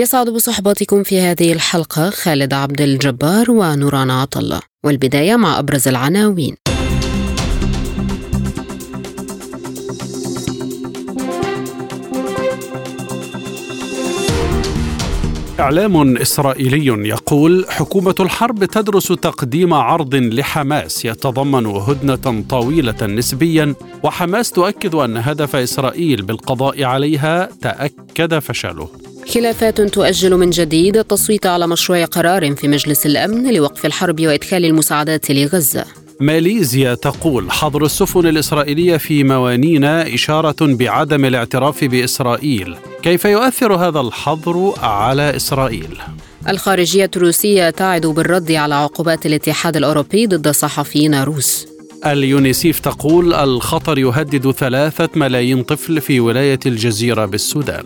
يسعد بصحبتكم في هذه الحلقة خالد عبد الجبار ونوران عطلة والبداية مع أبرز العناوين. إعلام إسرائيلي يقول حكومة الحرب تدرس تقديم عرض لحماس يتضمن هدنة طويلة نسبيا وحماس تؤكد أن هدف إسرائيل بالقضاء عليها تأكد فشله. خلافات تؤجل من جديد التصويت على مشروع قرار في مجلس الأمن لوقف الحرب وإدخال المساعدات لغزة. ماليزيا تقول حظر السفن الإسرائيلية في موانينا إشارة بعدم الاعتراف بإسرائيل. كيف يؤثر هذا الحظر على إسرائيل؟ الخارجية الروسية تعد بالرد على عقوبات الاتحاد الأوروبي ضد صحفيين روس. اليونيسيف تقول الخطر يهدد ثلاثة ملايين طفل في ولاية الجزيرة بالسودان.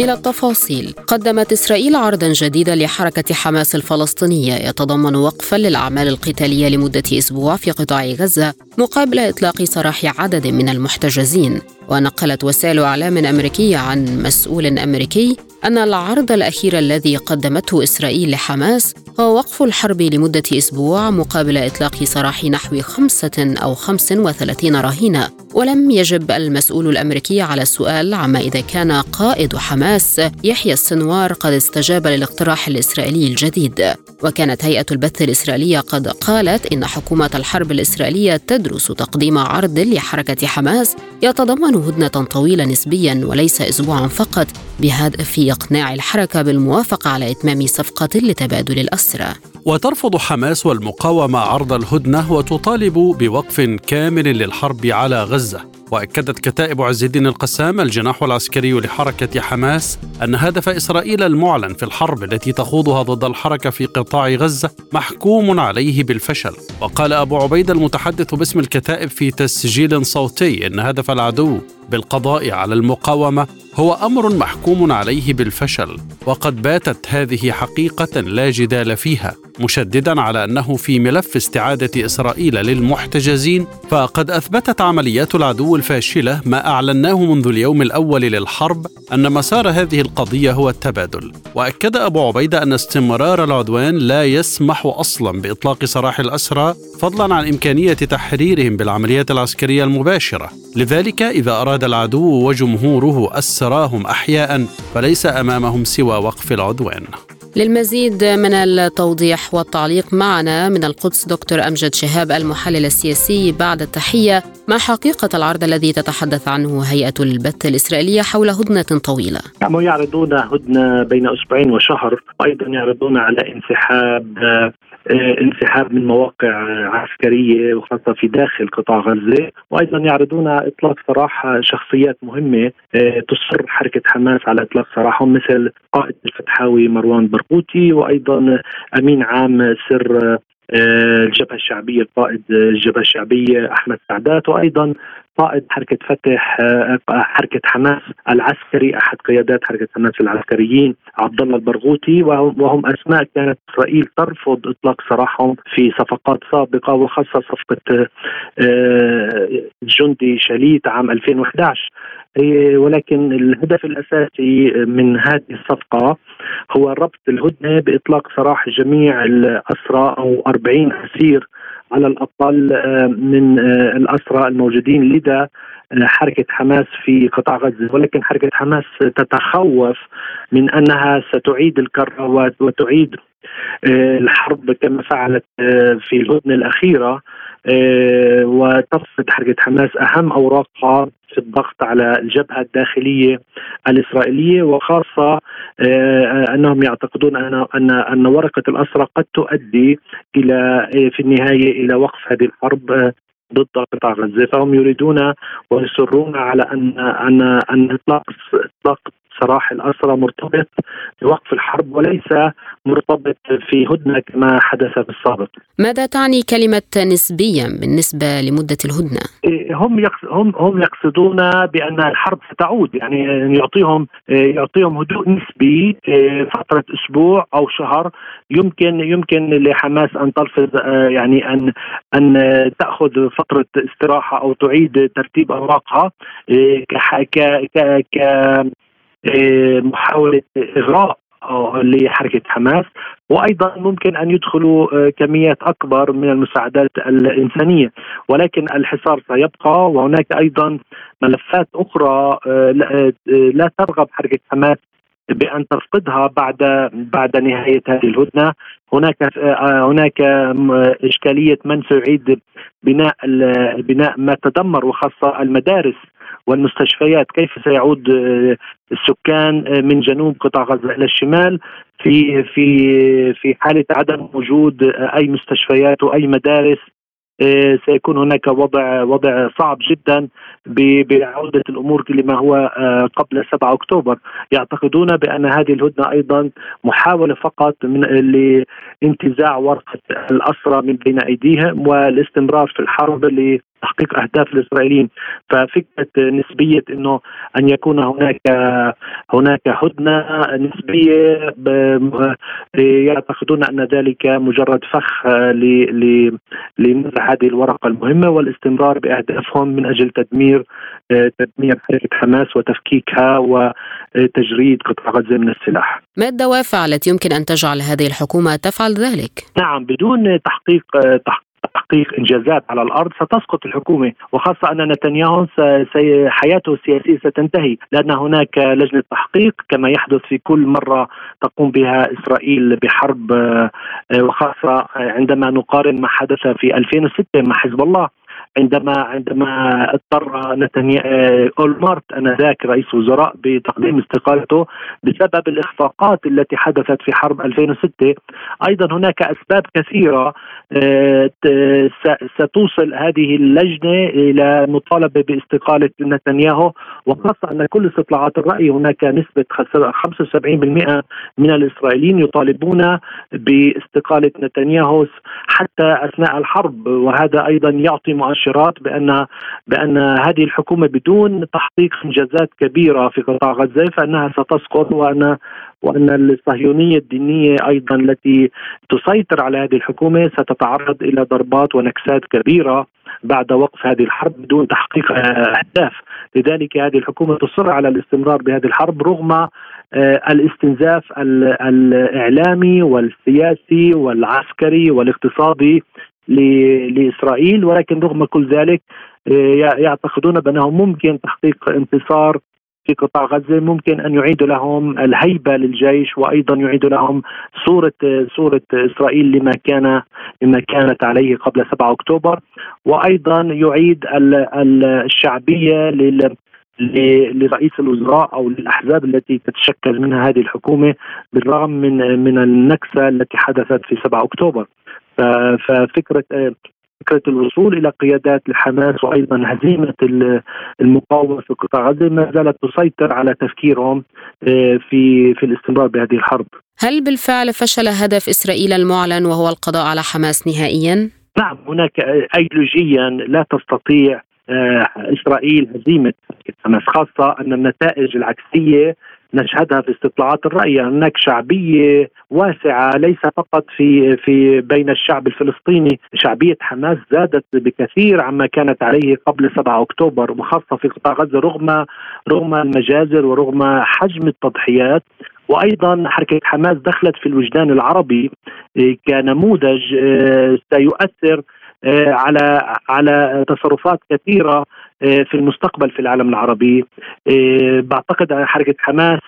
إلى التفاصيل. قدمت إسرائيل عرضا جديدا لحركة حماس الفلسطينية. يتضمن وقفا للأعمال القتالية لمدة أسبوع في قطاع غزة مقابل إطلاق سراح عدد من المحتجزين. ونقلت وسائل إعلام أمريكية عن مسؤول أمريكي أن العرض الأخير الذي قدمته إسرائيل لحماس هو وقف الحرب لمدة أسبوع مقابل إطلاق سراح نحو خمسة أو خمس وثلاثين رهينة ولم يجب المسؤول الأمريكي على السؤال عما إذا كان قائد حماس يحيى السنوار قد استجاب للاقتراح الإسرائيلي الجديد. وكانت هيئة البث الإسرائيلية قد قالت إن حكومة الحرب الإسرائيلية تدرس تقديم عرض لحركة حماس يتضمن هدنة طويلة نسبيا وليس أسبوعا فقط بهدف إقناع الحركة بالموافقة على إتمام صفقة لتبادل الأسرى وترفض حماس والمقاومة عرض الهدنة وتطالب بوقف كامل للحرب على غزة. وأكدت كتائب عز الدين القسام الجناح العسكري لحركة حماس أن هدف إسرائيل المعلن في الحرب التي تخوضها ضد الحركة في قطاع غزة محكوم عليه بالفشل. وقال أبو عبيده المتحدث باسم الكتائب في تسجيل صوتي إن هدف العدو بالقضاء على المقاومة هو أمر محكوم عليه بالفشل وقد باتت هذه حقيقة لا جدال فيها مشددا على أنه في ملف استعادة إسرائيل للمحتجزين فقد أثبتت عمليات العدو الفاشلة ما أعلناه منذ اليوم الأول للحرب أن مسار هذه القضية هو التبادل. وأكد أبو عبيدة أن استمرار العدوان لا يسمح أصلا بإطلاق سراح الأسرى فضلا عن إمكانية تحريرهم بالعمليات العسكرية المباشرة. لذلك إذا أراد العدو وجمهوره اسراهم احياء فليس أمامهم سوى وقف العدوان. للمزيد من التوضيح والتعليق معنا من القدس دكتور أمجد شهاب المحلل السياسي بعد التحية ما حقيقة العرض الذي تتحدث عنه هيئة البث الإسرائيلية حول هدنة طويلة. نعم يعرضون هدنة بين أسبوعين وشهر وأيضا يعرضون على انسحاب انسحاب من مواقع عسكرية وخاصة في داخل قطاع غزة. وأيضا يعرضون إطلاق سراح شخصيات مهمة تصر حركة حماس على إطلاق سراحهم مثل قائد الفتحاوي مروان برغوثي وأيضا أمين عام سر الجبهة الشعبية قائد الجبهة الشعبية أحمد سعدات وأيضا قائد حركة فتح حركة حماس العسكري أحد قيادات حركة حماس العسكريين عبد الله البرغوثي وهم أسماء كانت إسرائيل ترفض إطلاق سراحهم في صفقات سابقة وخاصة صفقة الجندي شليت عام 2011 ولكن الهدف الأساسي من هذه الصفقة هو ربط الهدنة بإطلاق سراح جميع الأسرى أو 40 أسير على الأقل من الأسرى الموجودين لدى حركة حماس في قطاع غزة. ولكن حركة حماس تتخوف من أنها ستعيد الكره وتعيد الحرب كما فعلت في الهدنه الأخيرة وتفقد حركة حماس أهم أوراقها في الضغط على الجبهة الداخلية الإسرائيلية وخاصة أنهم يعتقدون أن أن أن ورقة الأسرى قد تؤدي إلى في النهاية إلى وقف هذه الحرب ضد قطاع غزة. فهم يريدون ويصرون على أن أن أن إطلاق إطلاق سراح الأسرى مرتبط بوقف الحرب وليس مرتبط في هدنة كما حدث في السابق. ماذا تعني كلمة نسبيا بالنسبة لمدة الهدنة؟ إيه، هم هم هم يقصدون بأن الحرب ستعود يعني يعطيهم يعطيهم هدوء نسبي إيه، فترة أسبوع أو شهر يمكن يمكن لحماس أن تلفظ آه، يعني أن أن تأخذ فترة استراحة أو تعيد ترتيب أوراقها إيه، ك ك محاولة إغراء لحركة حماس. وأيضا ممكن أن يدخلوا آه، كميات أكبر من المساعدات الإنسانية. ولكن الحصار سيبقى. وهناك أيضا ملفات أخرى آه، آه، لا ترغب حركة حماس بأن تفقدها بعد بعد نهاية هذه الهدنة. هناك هناك إشكالية من سيعيد بناء بناء ما تدمر وخاصة المدارس. والمستشفيات كيف سيعود آه، السكان آه، من جنوب قطاع غزة إلى الشمال في في في حالة عدم وجود آه، أي مستشفيات وأي مدارس سيكون هناك وضع وضع صعب جدا بعودة الأمور لما هو قبل 7 أكتوبر. يعتقدون بأن هذه الهدنة أيضا محاولة فقط من لانتزاع ورقة الأسرى من بين أيديهم والاستمرار في الحرب تحقيق أهداف الإسرائيليين ففكرة نسبية إنه أن يكون هناك هناك هدنة نسبية يعتقدون أن ذلك مجرد فخ لنزع هذه الورقة المهمة والاستمرار بأهدافهم من أجل تدمير تدمير حركة حماس وتفكيكها وتجريد قطاع غزة من السلاح. ما الدوافع التي يمكن أن تجعل هذه الحكومة تفعل ذلك؟ نعم بدون تحقيق تحقيق تحقيق إنجازات على الأرض ستسقط الحكومة وخاصة أن نتنياهو حياته السياسية ستنتهي لأن هناك لجنة تحقيق كما يحدث في كل مرة تقوم بها إسرائيل بحرب آه، وخاصة عندما نقارن ما حدث في 2006 مع حزب الله. عندما عندما اضطر نتنياهو اولمارت انذاك رئيس وزراء بتقديم استقالته بسبب الإخفاقات التي حدثت في حرب 2006 أيضا هناك أسباب كثيرة آه، ستوصل هذه اللجنة إلى مطالبة باستقالة نتنياهو وخاصة أن كل استطلاعات الرأي هناك نسبة 75% من الإسرائيليين يطالبون باستقالة نتنياهو حتى أثناء الحرب وهذا أيضا يعطي مؤشرات بأن بأن هذه الحكومة بدون تحقيق إنجازات كبيرة في قطاع غزة فإنها ستسقط وأن وأن الصهيونية الدينية أيضا التي تسيطر على هذه الحكومة ستتعرض إلى ضربات ونكسات كبيرة بعد وقف هذه الحرب بدون تحقيق أهداف، لذلك هذه الحكومة تصر على الاستمرار بهذه الحرب رغم آه، الاستنزاف الإعلامي والسياسي والعسكري والاقتصادي لإسرائيل ولكن رغم كل ذلك آه، يعتقدون بانه ممكن تحقيق انتصار في قطاع غزة ممكن أن يعيد لهم الهيبة للجيش وأيضا يعيد لهم صورة صورة إسرائيل لما كان لما كانت عليه قبل 7 أكتوبر. وأيضا يعيد الشعبية لل لرئيس الوزراء أو للأحزاب التي تتشكل منها هذه الحكومة بالرغم من من النكسة التي حدثت في 7 أكتوبر. ففكرة فكرة الوصول إلى قيادات لحماس وأيضا هزيمة المقاومة في قطاع غزة ما زالت تسيطر على تفكيرهم آه، في في الاستمرار بهذه الحرب. هل بالفعل فشل هدف إسرائيل المعلن وهو القضاء على حماس نهائيا؟ نعم هناك ايديولوجيا لا تستطيع آه، إسرائيل هزيمة حماس خاصة أن النتائج العكسية نشهدها في استطلاعات الرأي هناك شعبية واسعة ليس فقط في في بين الشعب الفلسطيني. شعبية حماس زادت بكثير عما كانت عليه قبل 7 أكتوبر وخاصة في قطاع غزة رغم رغم المجازر ورغم حجم التضحيات. وأيضا حركة حماس دخلت في الوجدان العربي إيه، كنموذج إيه، سيؤثر على على تصرفات كثيرة آه، في المستقبل في العالم العربي. آه، بعتقد حركة حماس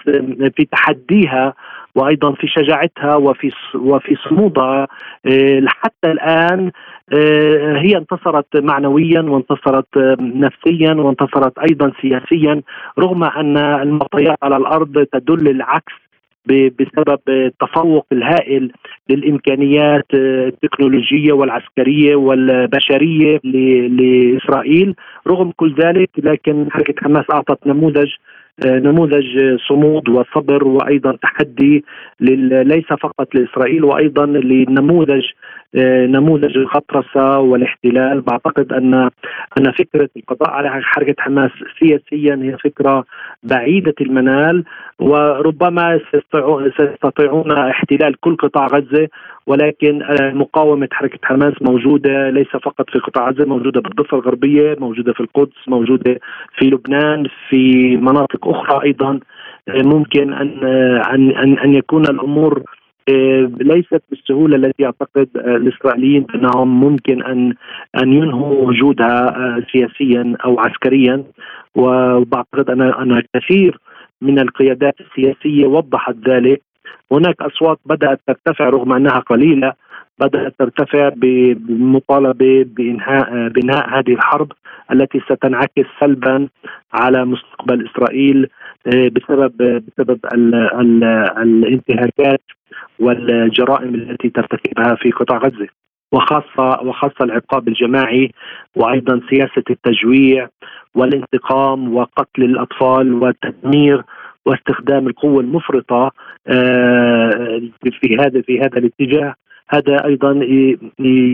في تحديها وأيضا في شجاعتها وفي وفي صمودها. آه، حتى الآن هي انتصرت معنويا وانتصرت نفسيا وانتصرت أيضا سياسيا رغم أن المعطيات على الأرض تدل العكس بسبب التفوق الهائل للإمكانيات التكنولوجية والعسكرية والبشرية لإسرائيل رغم كل ذلك لكن حركة حماس أعطت نموذج نموذج صمود وصبر وأيضا تحدي ليس فقط لإسرائيل وأيضا لنموذج نموذج الغطرسه والاحتلال. بعتقد ان أن فكرة القضاء على حركة حماس سياسيا هي فكرة بعيدة المنال وربما سيستطيعون احتلال كل قطاع غزة ولكن مقاومة حركة حماس موجودة ليس فقط في قطاع غزة موجودة بالضفة الغربية موجودة في القدس موجودة في لبنان في مناطق أخرى أيضا. ممكن ان ان ان يكون الأمور آه، ليست بالسهولة التي يعتقد آه، الإسرائيليين أنهم ممكن أن أن ينهوا وجودها آه، سياسيا أو عسكريا. وبعتقد أن أن كثير من القيادات السياسية وضحت ذلك. هناك أصوات بدأت ترتفع رغم أنها قليلة بدأت ترتفع بمطالبة بإنهاء بإنهاء هذه الحرب التي ستنعكس سلبا على مستقبل إسرائيل بسبب بسبب ال ال الانتهاكات والجرائم التي ترتكبها في قطاع غزة وخاصه وخاصة العقاب الجماعي وأيضا سياسة التجويع والانتقام وقتل الأطفال والتدمير واستخدام القوة المفرطة آه، في هذا في هذا الاتجاه. هذا أيضا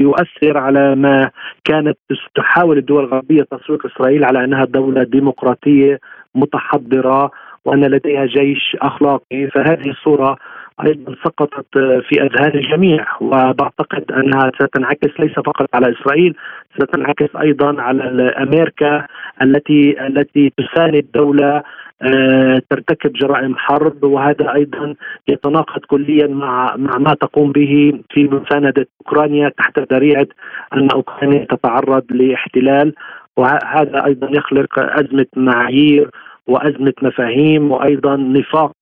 يؤثر على ما كانت تحاول الدول الغربية تسويق إسرائيل على أنها دولة ديمقراطية متحضرة وأن لديها جيش أخلاقي. فهذه الصورة أيضا سقطت في أذهان الجميع وبعتقد أنها ستنعكس ليس فقط على إسرائيل ستنعكس أيضا على أمريكا التي التي تساند دولة آه، ترتكب جرائم حرب وهذا أيضا يتناقض كليا مع مع ما تقوم به في مساندة أوكرانيا تحت ذريعة أن أوكرانيا تتعرض لاحتلال. وهذا أيضا يخلق أزمة معايير وأزمة مفاهيم وأيضا نفاق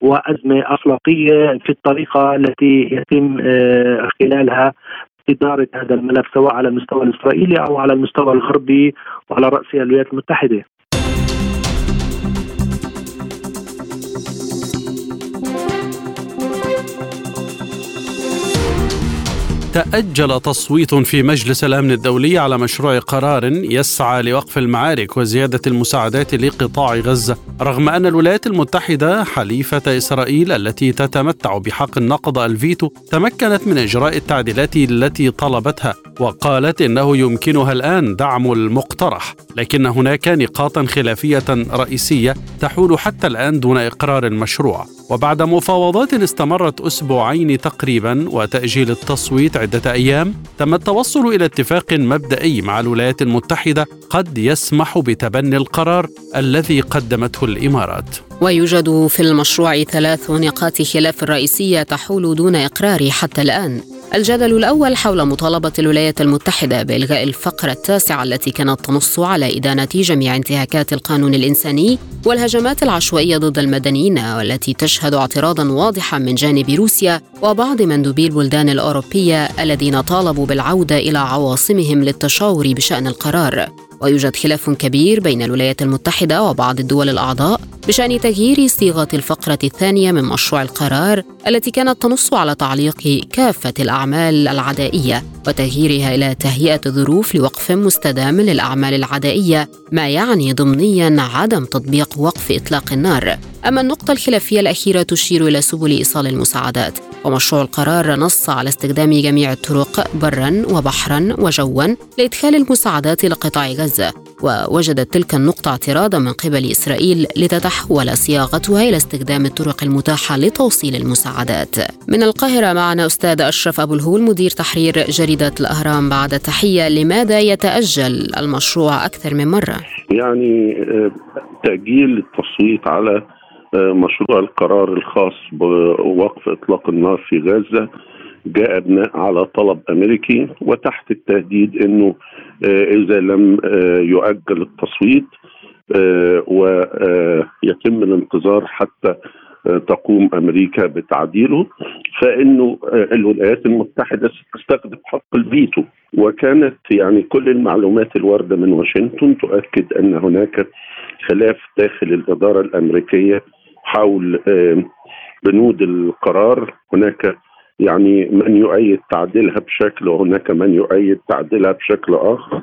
وأزمة أخلاقية في الطريقة التي يتم آه، خلالها إدارة هذا الملف سواء على المستوى الإسرائيلي أو على المستوى الغربي وعلى رأسها الولايات المتحدة. تأجل تصويت في مجلس الأمن الدولي على مشروع قرار يسعى لوقف المعارك وزيادة المساعدات لقطاع غزة رغم أن الولايات المتحدة حليفة إسرائيل التي تتمتع بحق النقض الفيتو تمكنت من إجراء التعديلات التي طلبتها وقالت إنه يمكنها الآن دعم المقترح لكن هناك نقاطا خلافية رئيسية تحول حتى الآن دون إقرار المشروع. وبعد مفاوضات استمرت أسبوعين تقريبا وتأجيل التصويت عدة أيام تم التوصل إلى اتفاق مبدئي مع الولايات المتحدة قد يسمح بتبني القرار الذي قدمته الإمارات. ويوجد في المشروع ثلاث نقاط خلاف رئيسية تحول دون إقرار حتى الآن. الجدل الأول حول مطالبة الولايات المتحدة بإلغاء الفقرة التاسعة التي كانت تنص على إدانة جميع انتهاكات القانون الإنساني والهجمات العشوائية ضد المدنيين والتي تشهد اعتراضا واضحا من جانب روسيا وبعض مندوبي البلدان الأوروبية الذين طالبوا بالعودة إلى عواصمهم للتشاور بشأن القرار. ويوجد خلاف كبير بين الولايات المتحدة وبعض الدول الأعضاء بشأن تغيير صيغة الفقرة الثانية من مشروع القرار التي كانت تنص على تعليق كافة الأعمال العدائية وتغييرها إلى تهيئة ظروف لوقف مستدام للأعمال العدائية ما يعني ضمنيا عدم تطبيق وقف إطلاق النار. أما النقطة الخلافية الأخيرة تشير إلى سبل إيصال المساعدات. ومشروع القرار نص على استخدام جميع الطرق برا وبحرا وجوا لإدخال المساعدات لقطاع غزة ووجدت تلك النقطة اعتراضا من قبل إسرائيل لتتحول صياغتها إلى استخدام الطرق المتاحة لتوصيل المساعدات من القاهرة معنا أستاذ أشرف أبو الهول مدير تحرير جريدة الأهرام بعد تحية لماذا يتأجل المشروع أكثر من مرة؟ يعني آه، تأجيل التصويت على مشروع القرار الخاص بوقف إطلاق النار في غزة. جاء بناء على طلب أمريكي وتحت التهديد إنه آه، إذا لم آه، يؤجل التصويت ويتم الانتظار حتى تقوم أمريكا بتعديله. فإنه الولايات المتحدة ستستخدم حق الفيتو. وكانت يعني كل المعلومات الواردة من واشنطن تؤكد أن هناك خلاف داخل الإدارة الأمريكية حول بنود القرار. هناك يعني من يؤيد تعديلها بشكل وهناك من يؤيد تعديلها بشكل آخر.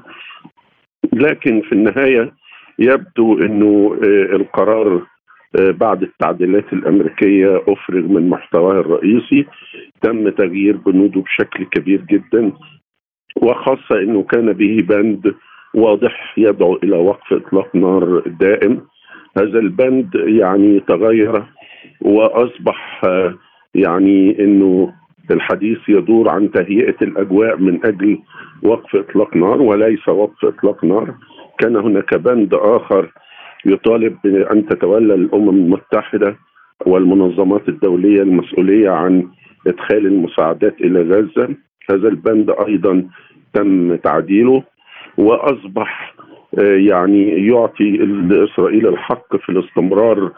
لكن في النهاية يبدو إنه آه، القرار بعد التعديلات الأمريكية أفرغ من محتواه الرئيسي. تم تغيير بنوده بشكل كبير جدا وخاصة إنه كان به بند واضح يدعو إلى وقف إطلاق نار دائم. هذا البند يعني تغير وأصبح يعني إنه الحديث يدور عن تهيئة الأجواء من أجل وقف إطلاق نار وليس وقف إطلاق نار. كان هناك بند آخر يطالب بأن تتولى الأمم المتحدة والمنظمات الدولية المسؤولية عن إدخال المساعدات إلى غزة. هذا البند أيضا تم تعديله وأصبح آه، يعني يعطي اسرائيل الحق في الاستمرار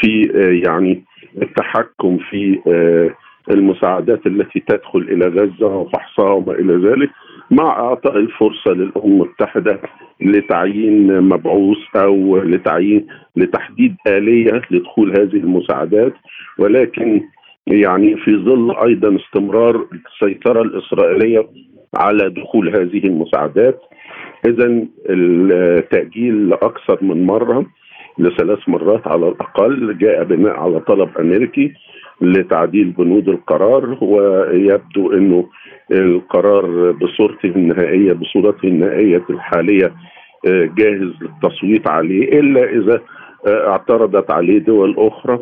في آه، يعني التحكم في آه، المساعدات التي تدخل إلى غزة وفحصها وما إلى ذلك مع إعطاء الفرصة للأمم المتحدة لتعيين مبعوث أو لتعيين لتحديد آلية لدخول هذه المساعدات. ولكن يعني في ظل أيضا استمرار السيطرة الإسرائيلية على دخول هذه المساعدات. إذا التأجيل لأكثر من مرة لثلاث مرات على الأقل جاء بناء على طلب أمريكي لتعديل بنود القرار ويبدو إنه القرار بصورته النهائية بصورته النهائية الحالية آه، جاهز للتصويت عليه إلا إذا اعترضت عليه دول أخرى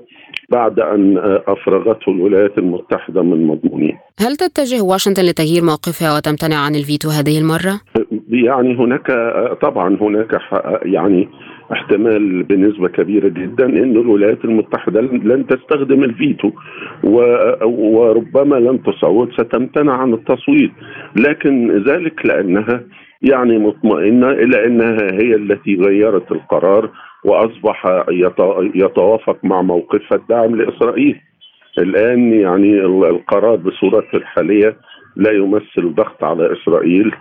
بعد أن آه، أفرغته الولايات المتحدة من مضمونه. هل تتجه واشنطن لتغيير موقفها وتمتنع عن الفيتو هذه المرة؟ يعني هناك طبعا هناك يعني احتمال بنسبة كبيرة جدا أن الولايات المتحدة لن تستخدم الفيتو وربما لن تصوت ستمتنع عن التصويت لكن ذلك لأنها يعني مطمئنة إلى أنها هي التي غيرت القرار وأصبح يتوافق مع موقفها الدعم لإسرائيل. الآن يعني القرار بصورته الحالية لا يمثل ضغط على إسرائيل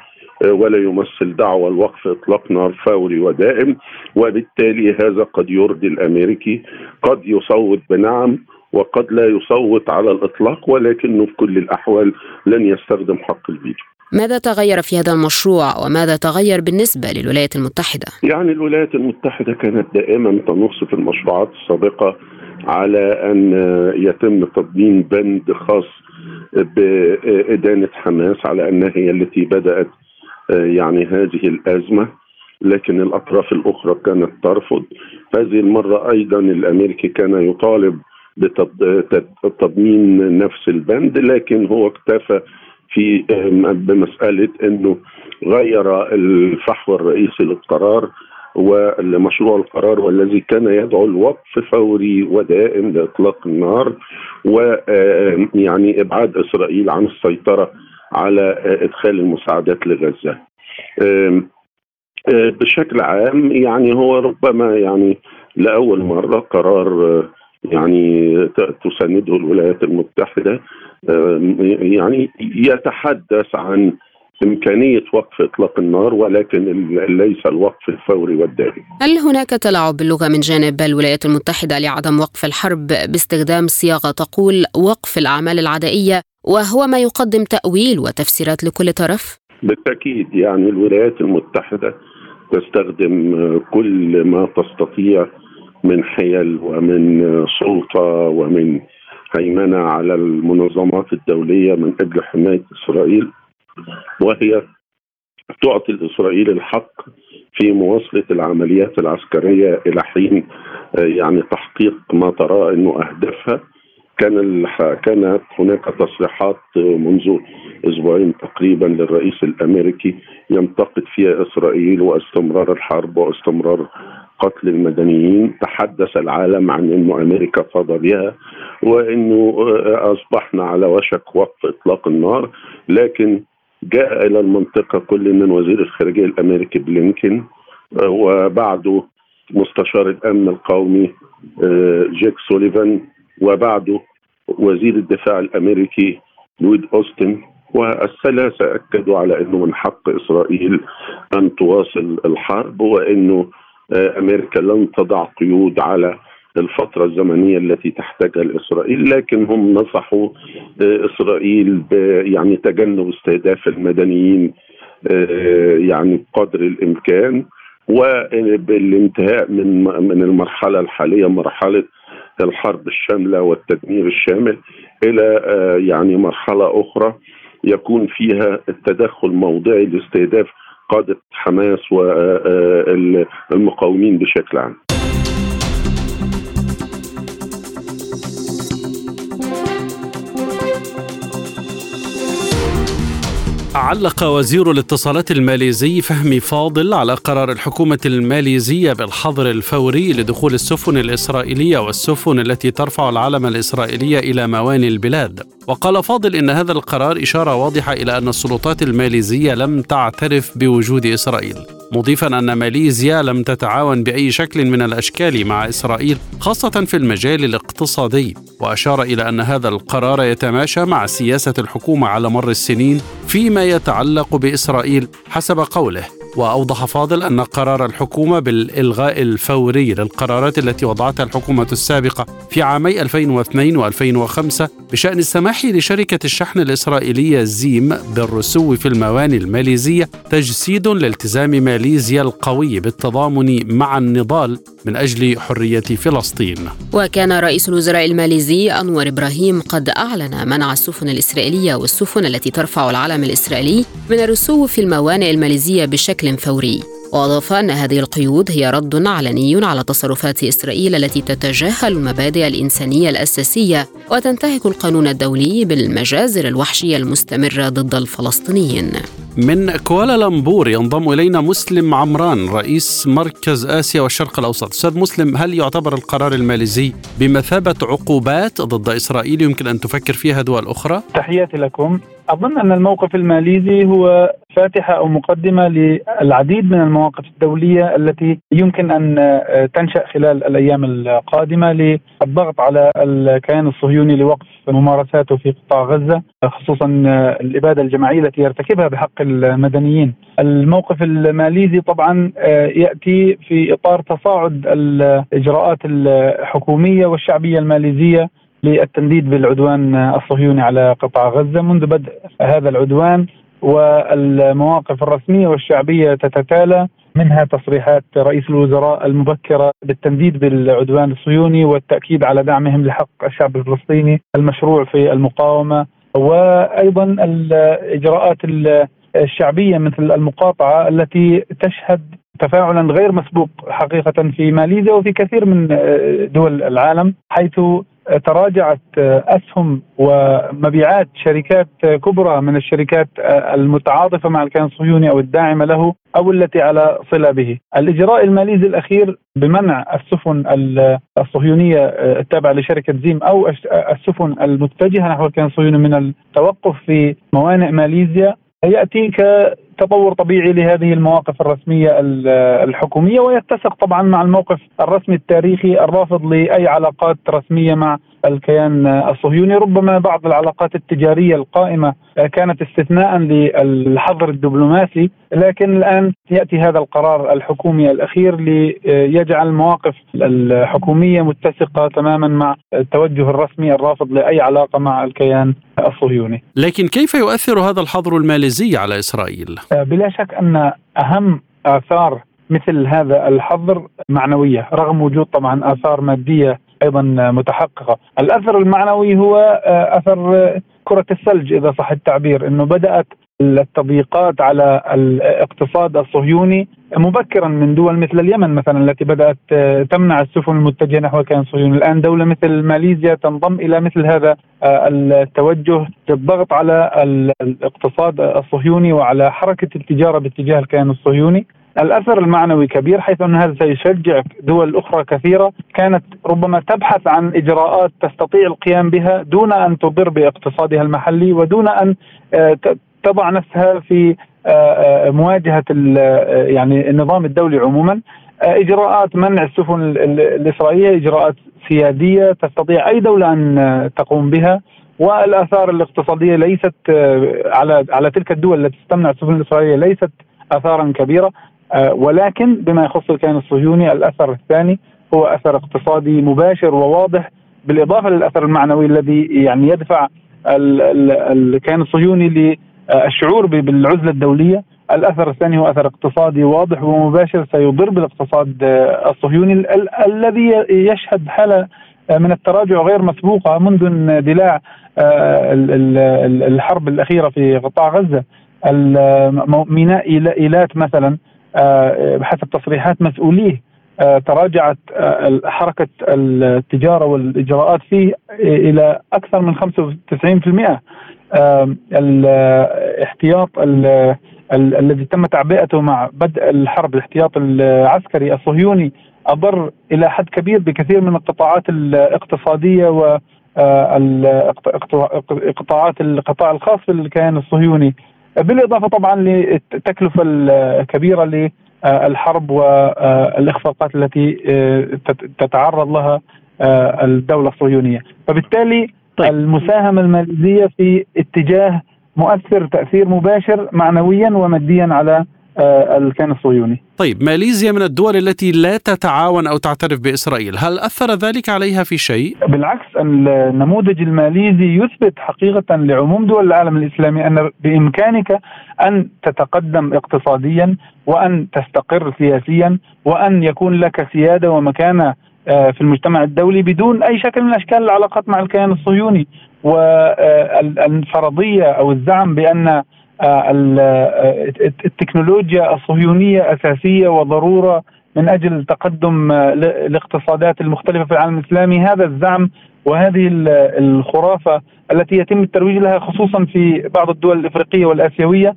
ولا يمثل دعوة لوقف إطلاق نار فوري ودائم وبالتالي هذا قد يرضي الأمريكي قد يصوت بنعم وقد لا يصوت على الإطلاق ولكنه في كل الأحوال لن يستخدم حق الفيتو ماذا تغير في هذا المشروع وماذا تغير بالنسبة للولايات المتحدة؟ يعني الولايات المتحدة كانت دائما تنص في المشروعات السابقة على أن يتم تضمين بند خاص بإدانة حماس على أنها هي التي بدأت يعني هذه الأزمة لكن الأطراف الأخرى كانت ترفض هذه المرة أيضا الأمريكي كان يطالب بتضمين نفس البند لكن هو اكتفى في بمسألة إنه غير الفحوى الرئيسي للقرار ولمشروع القرار والذي كان يدعو الوقف فوري ودائم لإطلاق النار ويعني إبعاد إسرائيل عن السيطرة على إدخال المساعدات لغزة. بشكل عام يعني هو ربما يعني لأول مرة قرار يعني تسانده الولايات المتحدة يعني يتحدث عن إمكانية وقف إطلاق النار ولكن ليس الوقف الفوري والدائم هل هناك تلاعب باللغة من جانب الولايات المتحدة لعدم وقف الحرب باستخدام صياغة تقول وقف الأعمال العدائية وهو ما يقدم تأويل وتفسيرات لكل طرف؟ بالتأكيد يعني الولايات المتحدة تستخدم كل ما تستطيع من حيل ومن سلطة ومن هيمنة على المنظمات الدولية من أجل حماية إسرائيل وهي تعطي لإسرائيل الحق في مواصلة العمليات العسكرية إلى حين يعني تحقيق ما ترى أنه أهدافها. كان كانت هناك تصريحات منذ أسبوعين تقريبا للرئيس الأمريكي ينتقد فيها إسرائيل واستمرار الحرب واستمرار قتل المدنيين. تحدث العالم عن إنه أمريكا فاض بها وإنه أصبحنا على وشك وقف إطلاق النار لكن جاء إلى المنطقة كل من وزير الخارجية الأمريكي بلينكن وبعده مستشار الأمن القومي جيك سوليفان وبعده وزير الدفاع الأمريكي لويد أوستن والثلاثة أكدوا على إنه من حق إسرائيل أن تواصل الحرب وإنه آه، أمريكا لن تضع قيود على الفترة الزمنية التي تحتاجها لإسرائيل لكن هم نصحوا آه، إسرائيل يعني تجنب استهداف المدنيين آه، يعني بقدر الإمكان وبالانتهاء من من المرحلة الحالية مرحلة الحرب الشاملة والتدمير الشامل إلى يعني مرحلة أخرى يكون فيها التدخل موضعي لاستهداف قادة حماس والمقاومين بشكل عام. علق وزير الاتصالات الماليزي فهمي فاضل على قرار الحكومة الماليزية بالحظر الفوري لدخول السفن الإسرائيلية والسفن التي ترفع العلم الإسرائيلي إلى مواني البلاد. وقال فاضل إن هذا القرار إشارة واضحة إلى أن السلطات الماليزية لم تعترف بوجود إسرائيل. مضيفا أن ماليزيا لم تتعاون بأي شكل من الأشكال مع إسرائيل خاصة في المجال الاقتصادي. وأشار إلى أن هذا القرار يتماشى مع سياسة الحكومة على مر السنين فيما يتعلق بإسرائيل حسب قوله. وأوضح فاضل أن قرار الحكومة بالإلغاء الفوري للقرارات التي وضعتها الحكومة السابقة في عامي 2002 و2005 بشأن السماح لشركة الشحن الإسرائيلية زيم بالرسو في المواني الماليزية تجسيد لالتزام ماليزيا القوي بالتضامن مع النضال من أجل حرية فلسطين. وكان رئيس الوزراء الماليزي أنور إبراهيم قد أعلن منع السفن الإسرائيلية والسفن التي ترفع العلم الإسرائيلي من الرسو في الموانئ الماليزية بشكل فوري. وأضاف أن هذه القيود هي رد علني على تصرفات إسرائيل التي تتجاهل المبادئ الإنسانية الأساسية وتنتهك القانون الدولي بالمجازر الوحشية المستمرة ضد الفلسطينيين. من كوالالمبور ينضم إلينا مسلم عمران رئيس مركز آسيا والشرق الأوسط. أستاذ مسلم هل يعتبر القرار الماليزي بمثابة عقوبات ضد إسرائيل يمكن أن تفكر فيها دول أخرى؟ تحياتي لكم. أظن أن الموقف الماليزي هو فاتحة أو مقدمة للعديد من المواقف الدولية التي يمكن أن تنشأ خلال الأيام القادمة للضغط على الكيان الصهيوني لوقف ممارساته في قطاع غزة خصوصا الإبادة الجماعية التي يرتكبها بحق المدنيين. الموقف الماليزي طبعا يأتي في إطار تصاعد الإجراءات الحكومية والشعبية الماليزية للتنديد بالعدوان الصهيوني على قطاع غزة منذ بدء هذا العدوان والمواقف الرسمية والشعبية تتتالى منها تصريحات رئيس الوزراء المبكرة بالتنديد بالعدوان الصهيوني والتأكيد على دعمهم لحق الشعب الفلسطيني المشروع في المقاومة وأيضا الإجراءات الشعبية مثل المقاطعة التي تشهد تفاعلا غير مسبوق حقيقة في ماليزيا وفي كثير من دول العالم حيث تراجعت أسهم ومبيعات شركات كبرى من الشركات المتعاطفة مع الكيان الصهيوني أو الداعمة له أو التي على صله به. الإجراء الماليزي الأخير بمنع السفن الصهيونية التابعة لشركة زيم أو السفن المتجهة نحو الكيان الصهيوني من التوقف في موانئ ماليزيا ياتي كتطور طبيعي لهذه المواقف الرسمية الحكومية ويتسق طبعا مع الموقف الرسمي التاريخي الرافض لأي علاقات رسمية مع الكيان الصهيوني. ربما بعض العلاقات التجارية القائمة كانت استثناء للحظر الدبلوماسي لكن الآن يأتي هذا القرار الحكومي الأخير ليجعل المواقف الحكومية متسقة تماما مع التوجه الرسمي الرافض لأي علاقة مع الكيان الصهيوني. لكن كيف يؤثر هذا الحظر الماليزي على إسرائيل؟ بلا شك أن أهم آثار مثل هذا الحظر معنوية رغم وجود طبعا آثار مادية أيضا متحققة، الأثر المعنوي هو أثر كرة الثلج إذا صح التعبير إنه بدأت التضييقات على الاقتصاد الصهيوني مبكرا من دول مثل اليمن مثلا التي بدأت تمنع السفن المتجهة نحو الكيان الصهيوني، الآن دولة مثل ماليزيا تنضم إلى مثل هذا التوجه للضغط على الاقتصاد الصهيوني وعلى حركة التجارة باتجاه الكيان الصهيوني، الأثر المعنوي كبير حيث أن هذا سيشجع دول أخرى كثيرة كانت ربما تبحث عن إجراءات تستطيع القيام بها دون أن تضر باقتصادها المحلي ودون أن تضع نفسها في مواجهة يعني النظام الدولي عموما. إجراءات منع السفن الإسرائيلية إجراءات سيادية تستطيع أي دولة أن تقوم بها. والآثار الاقتصادية ليست على على تلك الدول التي تمنع السفن الإسرائيلية ليست اثارا كبيرة. ولكن بما يخص الكيان الصهيوني الأثر الثاني هو أثر اقتصادي مباشر وواضح بالإضافة للأثر المعنوي الذي يعني يدفع الكيان الصهيوني للشعور بالعزلة الدولية. الأثر الثاني هو أثر اقتصادي واضح ومباشر سيضر بالاقتصاد الصهيوني ال- الذي يشهد حالة من التراجع غير مسبوقة منذ اندلاع الحرب الأخيرة في قطاع غزة. ميناء إيلات مثلا بحسب تصريحات مسؤوليه تراجعت حركة التجارة والإجراءات فيه إلى أكثر من 95% الاحتياط الذي تم تعبئته مع بدء الحرب الاحتياط العسكري الصهيوني أضر إلى حد كبير بكثير من القطاعات الاقتصادية و قطاعات القطاع الخاص في الكيان الصهيوني. بالإضافة طبعا للتكلفه الكبيره للحرب والاخفاقات التي تتعرض لها الدولة الصهيونية، فبالتالي طيب. المساهمة الماليزية في اتجاه مؤثر تأثير مباشر معنويا وماديا على الكيان الصهيوني. طيب ماليزيا من الدول التي لا تتعاون أو تعترف بإسرائيل، هل أثر ذلك عليها في شيء؟ بالعكس النموذج الماليزي يثبت حقيقة لعموم دول العالم الإسلامي أن بإمكانك أن تتقدم اقتصاديا وأن تستقر سياسيا وأن يكون لك سيادة ومكانة في المجتمع الدولي بدون أي شكل من اشكال العلاقات مع الكيان الصهيوني والفرضيه أو الزعم بأن التكنولوجيا الصهيونية أساسية وضرورة من أجل تقدم الاقتصادات المختلفة في العالم الإسلامي. هذا الزعم وهذه الخرافة التي يتم الترويج لها خصوصا في بعض الدول الإفريقية والآسيوية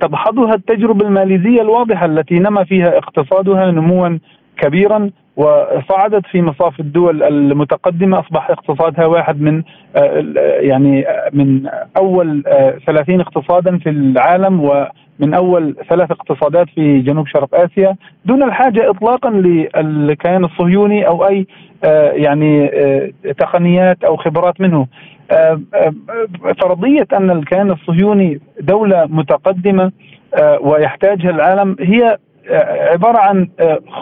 تدحضها التجربة الماليزية الواضحة التي نما فيها اقتصادها نموا كبيرا. وصعدت في مصاف الدول المتقدمة أصبح اقتصادها واحد من يعني من أول 30 اقتصادا في العالم ومن أول ثلاث اقتصادات في جنوب شرق آسيا دون الحاجة اطلاقا للكيان الصهيوني أو أي يعني تقنيات أو خبرات منه. فرضية أن الكيان الصهيوني دولة متقدمة ويحتاجها العالم هي عبارة عن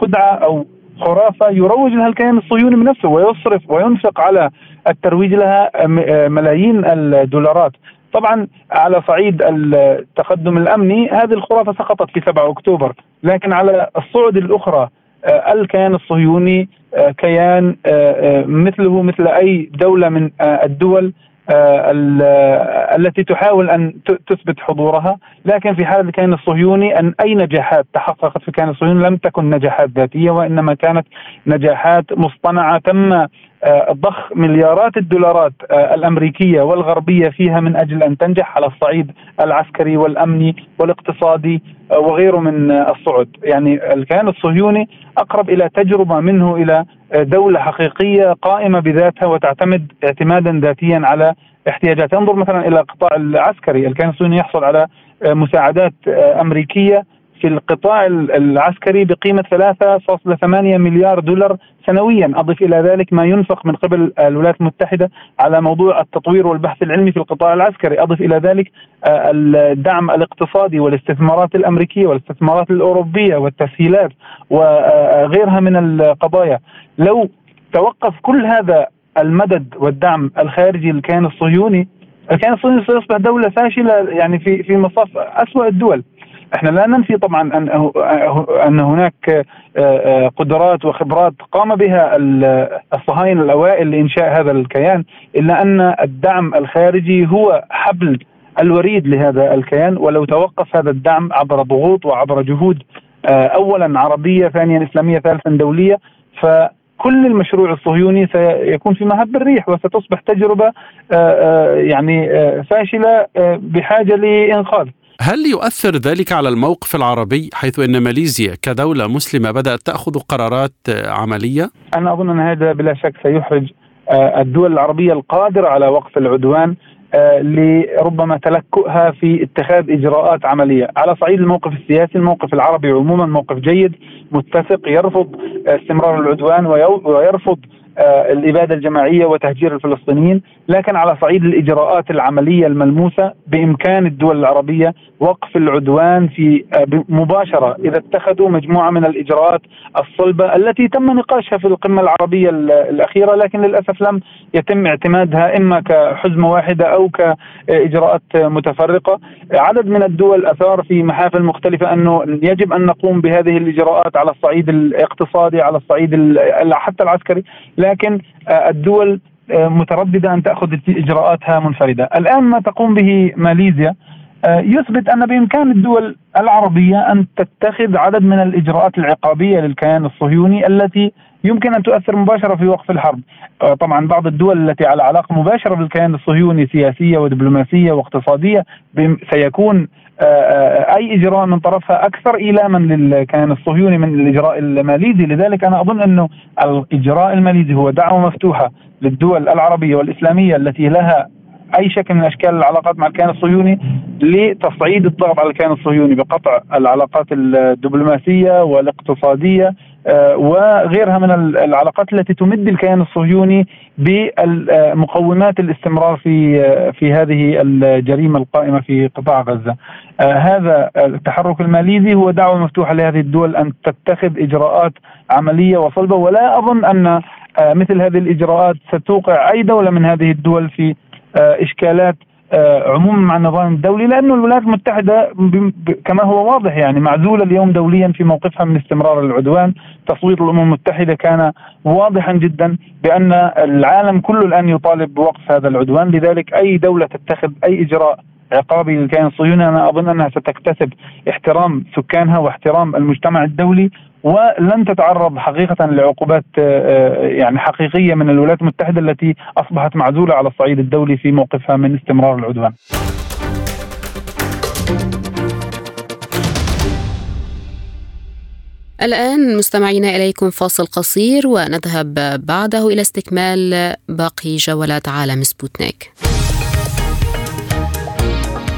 خدعة أو خرافة يروج لها الكيان الصهيوني من نفسه ويصرف وينفق على الترويج لها ملايين الدولارات. طبعا على صعيد التقدم الأمني هذه الخرافة سقطت في 7 أكتوبر لكن على الصعد الأخرى الكيان الصهيوني كيان مثله مثل أي دولة من الدول التي تحاول أن تثبت حضورها. لكن في حال الكيان الصهيوني أن أي نجاحات تحققت في الكيان الصهيوني لم تكن نجاحات ذاتية وإنما كانت نجاحات مصطنعة تم ضخ مليارات الدولارات الأمريكية والغربية فيها من أجل أن تنجح على الصعيد العسكري والأمني والاقتصادي وغيره من الصعد، يعني الكيان الصهيوني أقرب إلى تجربة منه إلى دولة حقيقية قائمة بذاتها وتعتمد اعتمادا ذاتيا على احتياجاتها، انظر مثلا إلى القطاع العسكري، الكيان الصهيوني يحصل على مساعدات أمريكية في القطاع العسكري بقيمة 3.8 مليار دولار سنويا. أضف إلى ذلك ما ينفق من قبل الولايات المتحدة على موضوع التطوير والبحث العلمي في القطاع العسكري. أضف إلى ذلك الدعم الاقتصادي والاستثمارات الأمريكية والاستثمارات الأوروبية والتسهيلات وغيرها من القضايا. لو توقف كل هذا المدد والدعم الخارجي للكيان الصهيوني الكيان الصهيوني سيصبح دولة فاشلة يعني في في مصاف أسوأ الدول. إحنا لا ننفي طبعا أن أن هناك قدرات وخبرات قام بها الصهاينة الأوائل لإنشاء هذا الكيان إلا أن الدعم الخارجي هو حبل الوريد لهذا الكيان ولو توقف هذا الدعم عبر ضغوط وعبر جهود اولا عربية ثانيا إسلامية ثالثا دولية ف كل المشروع الصهيوني سيكون في مهب الريح وستصبح تجربة يعني فاشلة بحاجة لإنقاذ. هل يؤثر ذلك على الموقف العربي حيث إن ماليزيا كدولة مسلمة بدأت تأخذ قرارات عملية؟ أنا أظن أن هذا بلا شك سيحرج الدول العربية القادرة على وقف العدوان لربما تلكؤها في اتخاذ إجراءات عملية، على صعيد الموقف السياسي الموقف العربي عموما موقف جيد متفق يرفض استمرار العدوان ويرفض الإبادة الجماعية وتهجير الفلسطينيين، لكن على صعيد الإجراءات العملية الملموسة بإمكان الدول العربية وقف العدوان في مباشرة إذا اتخذوا مجموعة من الإجراءات الصلبة التي تم نقاشها في القمة العربية الأخيرة لكن للأسف لم يتم اعتمادها إما كحزمة واحدة أو كإجراءات متفرقة. عدد من الدول أثار في محافل مختلفة أنه يجب أن نقوم بهذه الإجراءات على الصعيد الاقتصادي على الصعيد حتى العسكري لكن آه، الدول آه، مترددة أن تأخذ إجراءاتها منفردة، الآن ما تقوم به ماليزيا آه، يثبت أن بإمكان الدول العربية أن تتخذ عدد من الإجراءات العقابية للكيان الصهيوني التي يمكن أن تؤثر مباشرة في وقف الحرب. طبعا بعض الدول التي على علاقة مباشرة بالكيان الصهيوني سياسية ودبلوماسية واقتصادية سيكون أي إجراء من طرفها أكثر إيلاما للكيان الصهيوني من الإجراء الماليزي. لذلك أنا أظن أنه الإجراء الماليزي هو دعوة مفتوحة للدول العربية والإسلامية التي لها أي شكل من أشكال العلاقات مع الكيان الصهيوني لتصعيد الضغط على الكيان الصهيوني بقطع العلاقات الدبلوماسية والاقتصادية آه، وغيرها من العلاقات التي تمد الكيان الصهيوني بمقومات الاستمرار في آه، في هذه الجريمة القائمة في قطاع غزة. آه، هذا التحرك الماليزي هو دعوة مفتوحة لهذه الدول أن تتخذ إجراءات عملية وصلبة ولا أظن أن مثل هذه الإجراءات ستوقع أي دولة من هذه الدول في إشكالات آه، عموما مع النظام الدولي لأنه الولايات المتحدة كما هو واضح يعني معزولة اليوم دوليا في موقفها من استمرار العدوان، تصويت الأمم المتحدة كان واضحا جدا بأن العالم كله الآن يطالب بوقف هذا العدوان، لذلك أي دولة تتخذ أي إجراء عقابي للكيان الصهيوني أنا أظن أنها ستكتسب احترام سكانها واحترام المجتمع الدولي. ولن تتعرض حقيقة لعقوبات آه، آه، يعني حقيقية من الولايات المتحدة التي أصبحت معزولة على الصعيد الدولي في موقفها من استمرار العدوان. الآن مستمعينا إليكم فاصل قصير ونذهب بعده إلى استكمال باقي جولات عالم سبوتنيك.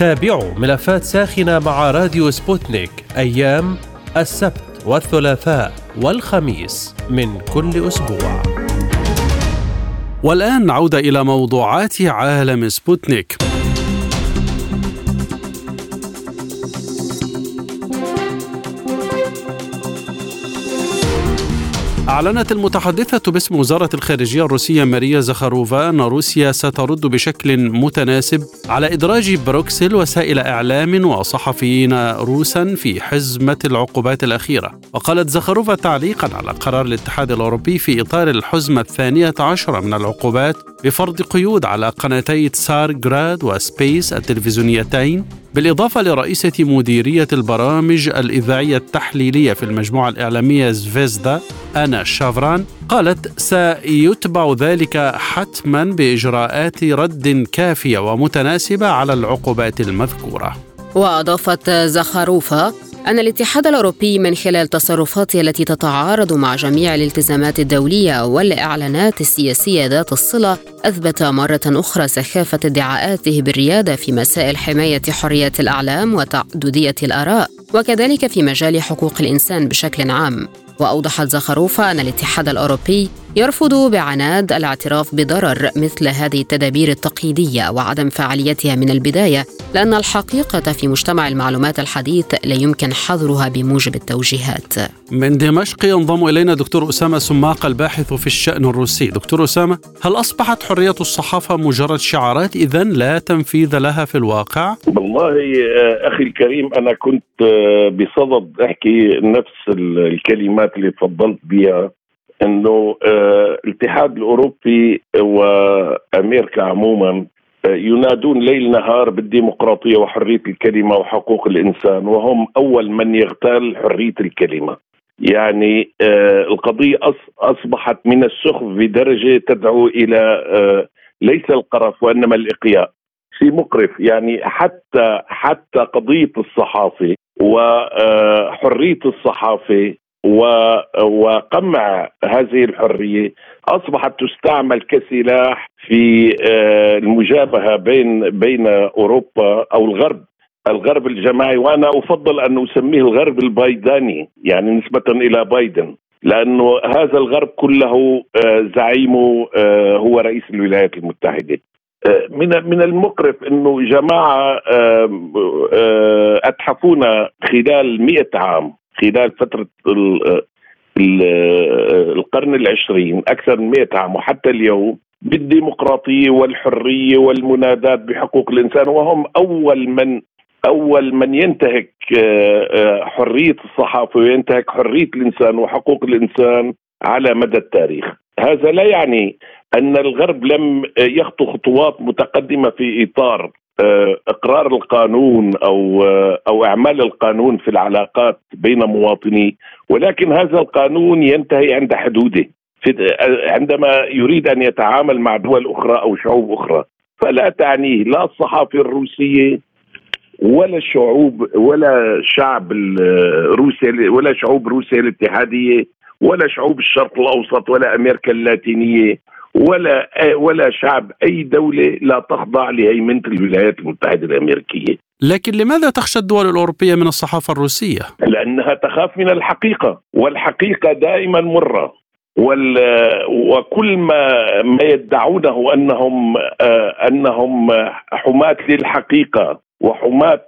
تابعوا ملفات ساخنة مع راديو سبوتنيك أيام السبت والثلاثاء والخميس من كل أسبوع. والآن عودة إلى موضوعات عالم سبوتنيك. أعلنت المتحدثة باسم وزارة الخارجية الروسية ماريا زخاروفا أن روسيا سترد بشكل متناسب على إدراج بروكسل وسائل إعلام وصحفيين روسا في حزمة العقوبات الأخيرة. وقالت زخاروفا تعليقا على قرار الاتحاد الأوروبي في إطار الحزمة الثانية عشرة من العقوبات بفرض قيود على قناتي تسار جراد وسباس التلفزيونيتين بالإضافة لرئيسة مديرية البرامج الإذاعية التحليلية في المجموعة الإعلامية زفيزدا أنا شافران قالت سيتبع ذلك حتما بإجراءات رد كافية ومتناسبة على العقوبات المذكورة. وأضافت زخاروفا أن الاتحاد الأوروبي من خلال تصرفاته التي تتعارض مع جميع الالتزامات الدولية والإعلانات السياسية ذات الصلة أثبت مرة أخرى سخافة ادعاءاته بالريادة في مسائل حماية حرية الأعلام وتعددية الآراء وكذلك في مجال حقوق الإنسان بشكل عام. وأوضحت زخروفا أن الاتحاد الأوروبي يرفض بعناد الاعتراف بضرر مثل هذه التدابير التقييديه وعدم فعاليتها من البداية لأن الحقيقة في مجتمع المعلومات الحديث لا يمكن حظرها بموجب التوجيهات. من دمشق ينضم إلينا دكتور أسامة سماق الباحث في الشأن الروسي، دكتور أسامة هل أصبحت حرية الصحافة مجرد شعارات اذا لا تنفيذ لها في الواقع؟ والله آه، أخي الكريم أنا كنت آه، بصدد أحكي نفس الكلمات اللي تفضلت بها إنه آه، الاتحاد الأوروبي وأمريكا عموما آه، ينادون ليل نهار بالديمقراطية وحرية الكلمة وحقوق الإنسان وهم أول من يغتال حرية الكلمة. يعني آه، القضية أصبحت من السخف بدرجة تدعو إلى ليس القرف وإنما الإقياء. شيء مقرف يعني حتى حتى قضية الصحافة وحريه الصحافة وقمع هذه الحرية أصبحت تستعمل كسلاح في آه، المجابهة بين بين أوروبا أو الغرب. الغرب الجماعي وأنا أفضل أن أسميه الغرب البايداني يعني نسبة إلى بايدن لأنه هذا الغرب كله آه، زعيمه آه، هو رئيس الولايات المتحدة. من من المقرف إنه جماعة اتحفونا خلال مئة عام. خلال فترة القرن العشرين أكثر من 100 عام وحتى اليوم بالديمقراطية والحرية والمناداة بحقوق الإنسان وهم أول من أول من ينتهك آه، آه، حرية الصحافة وينتهك حرية الإنسان وحقوق الإنسان على مدى التاريخ. هذا لا يعني أن الغرب لم يخطو خطوات متقدمة في إطار آه، إقرار القانون أو آه، أو أعمال القانون في العلاقات بين مواطنيه ولكن هذا القانون ينتهي عند حدوده. آه، عندما يريد أن يتعامل مع دول أخرى أو شعوب أخرى فلا تعنيه لا الصحافة الروسية ولا الشعوب ولا شعب روسيا ولا شعوب روسيا الاتحادية ولا شعوب الشرق الأوسط ولا أمريكا اللاتينية. ولا ولا شعب أي دولة لا تخضع لهيمنة الولايات المتحدة الأمريكية. لكن لماذا تخشى الدول الأوروبية من الصحافة الروسية؟ لأنها تخاف من الحقيقة، والحقيقة دائما مرة. وال وكل ما ما يدعونه أنهم أنهم حماة للحقيقة وحماة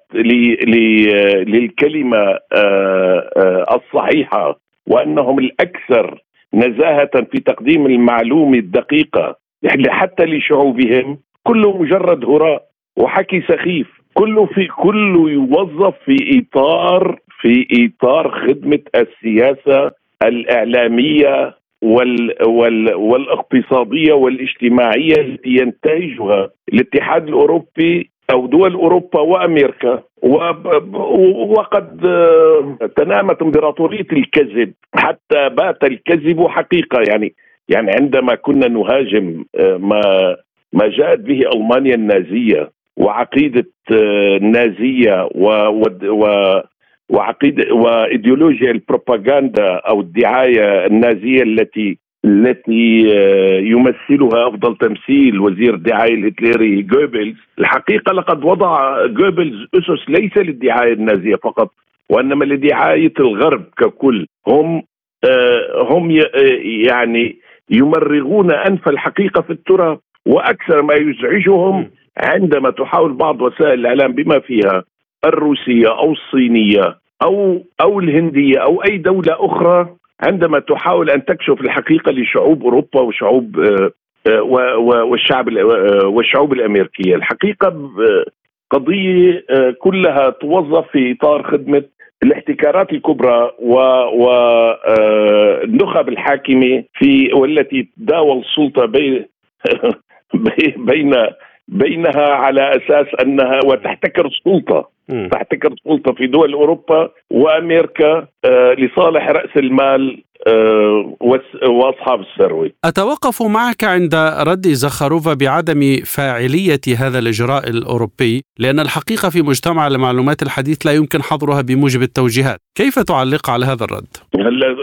للكلمة آه آه الصحيحة وأنهم الأكثر نزاهة في تقديم المعلومه الدقيقه يعني حتى لشعوبهم كله مجرد هراء وحكي سخيف كله في كله يوظف في إطار في إطار خدمة السياسة الإعلامية وال وال والاقتصادية والاجتماعية التي ينتهجها الاتحاد الأوروبي أو دول أوروبا وأمريكا وقد تنامت إمبراطورية الكذب. حتى بات الكذب حقيقة. يعني يعني عندما كنا نهاجم آه، ما ما جاءت به ألمانيا النازية وعقيدة آه، النازية و, و وعقيدة وإيديولوجيا البروباغندا أو الدعاية النازية التي التي آه، يمثلها أفضل تمثيل وزير الدعاية الهتلري جوبلز، الحقيقة لقد وضع جوبلز أسس ليس للدعاية النازية فقط وإنما لدعاية الغرب ككل، هم آه، هم آه، يعني يمرغون أنف الحقيقة في التراب وأكثر ما يزعجهم عندما تحاول بعض وسائل الإعلام بما فيها الروسية أو الصينية أو أو الهندية أو أي دولة أخرى عندما تحاول أن تكشف الحقيقة لشعوب أوروبا وشعوب آه، آه، والشعب آه، والشعوب الأمريكية، الحقيقة قضية كلها توظف في إطار خدمة الاحتكارات الكبرى والنخب الحاكمة في والتي تداول السلطة بين بين بينها على أساس أنها وتحتكر السلطه تحتكر السلطه في دول أوروبا وأمريكا آه لصالح رأس المال آه وأصحاب الثروة. أتوقف معك عند رد زخاروفا بعدم فاعلية هذا الإجراء الأوروبي، لأن الحقيقة في مجتمع المعلومات الحديث لا يمكن حظرها بموجب التوجيهات، كيف تعلق على هذا الرد؟ هلا آه،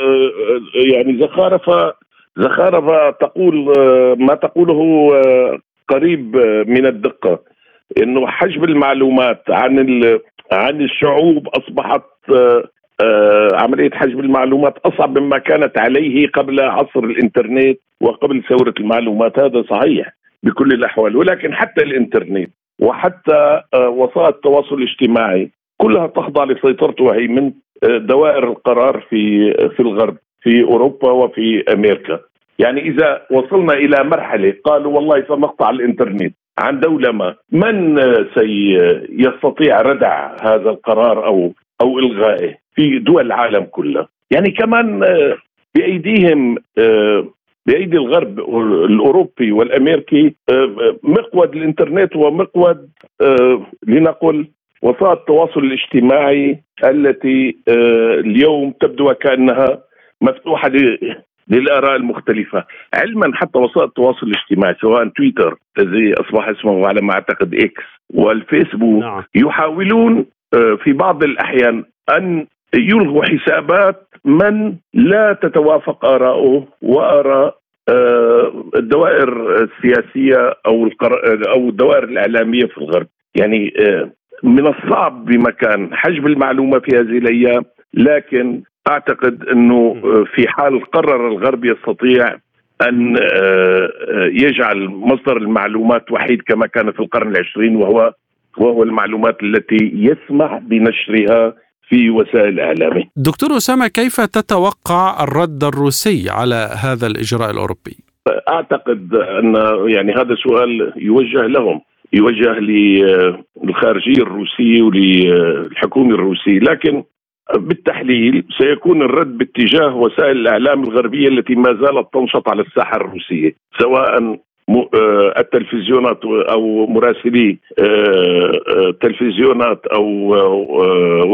يعني زخارفه زخارفه تقول ما تقوله قريب من الدقة إنه حجب المعلومات عن عن الشعوب أصبحت آه، عملية حجب المعلومات أصعب مما كانت عليه قبل عصر الإنترنت وقبل ثورة المعلومات. هذا صحيح بكل الأحوال ولكن حتى الإنترنت وحتى آه، وسائل التواصل الاجتماعي كلها تخضع لسيطره وهيمنه آه، دوائر القرار في في الغرب في أوروبا وفي أمريكا. يعني إذا وصلنا إلى مرحلة قالوا والله سنقطع الإنترنت عن دولة ما من سيستطيع ردع هذا القرار أو أو إلغائه في دول العالم كلها يعني كمان آه، بأيديهم آه، بأيدي الغرب الأوروبي والأمريكي آه، مقود الإنترنت ومقود لنقل وسائل التواصل الاجتماعي التي اليوم تبدو وكأنها مفتوحة للآراء المختلفة، علما حتى وسائل التواصل الاجتماعي سواء تويتر الذي أصبح اسمه على ما أعتقد إكس والفيسبوك نعم. يحاولون في بعض الأحيان أن يلغوا حسابات من لا تتوافق آراؤه وآراء آه، الدوائر السياسية أو أو الدوائر الإعلامية في الغرب يعني آه، من الصعب بمكان حجب المعلومة في هذه الأيام لكن أعتقد أنه في حال قرر الغرب يستطيع أن آه، يجعل مصدر المعلومات وحيد كما كان في القرن العشرين وهو وهو المعلومات التي يسمح بنشرها في وسائل الاعلام. دكتور أسامة كيف تتوقع الرد الروسي على هذا الإجراء الأوروبي؟ أعتقد أن يعني هذا سؤال يوجه لهم يوجه للخارجيه الروسية وللحكومه الروسية لكن بالتحليل سيكون الرد باتجاه وسائل الإعلام الغربية التي ما زالت تنشط على الساحة الروسية سواء آه، التلفزيونات أو مراسلي آه، آه، أو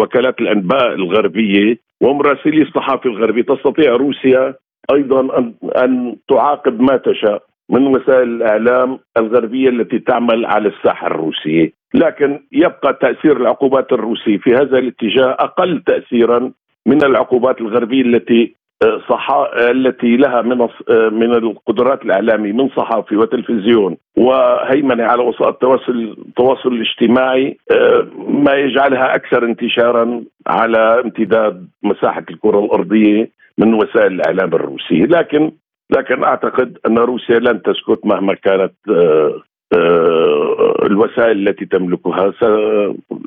وكالات الأنباء الغربية ومراسلي الصحافة الغربية. تستطيع روسيا أيضا أن أن تعاقب ما تشاء من وسائل الإعلام الغربية التي تعمل على الساحة الروسية، لكن يبقى تأثير العقوبات الروسيه في هذا الاتجاه أقل تاثيرا من العقوبات الغربية التي صحا التي لها من من القدرات الاعلامي من صحافي وتلفزيون وهيمنة على وسائل التواصل التواصل الاجتماعي آه، ما يجعلها أكثر انتشارا على امتداد مساحة الكرة الأرضية من وسائل الإعلام الروسيه، لكن لكن أعتقد أن روسيا لن تسكت مهما كانت آه، آه، الوسائل التي تملكها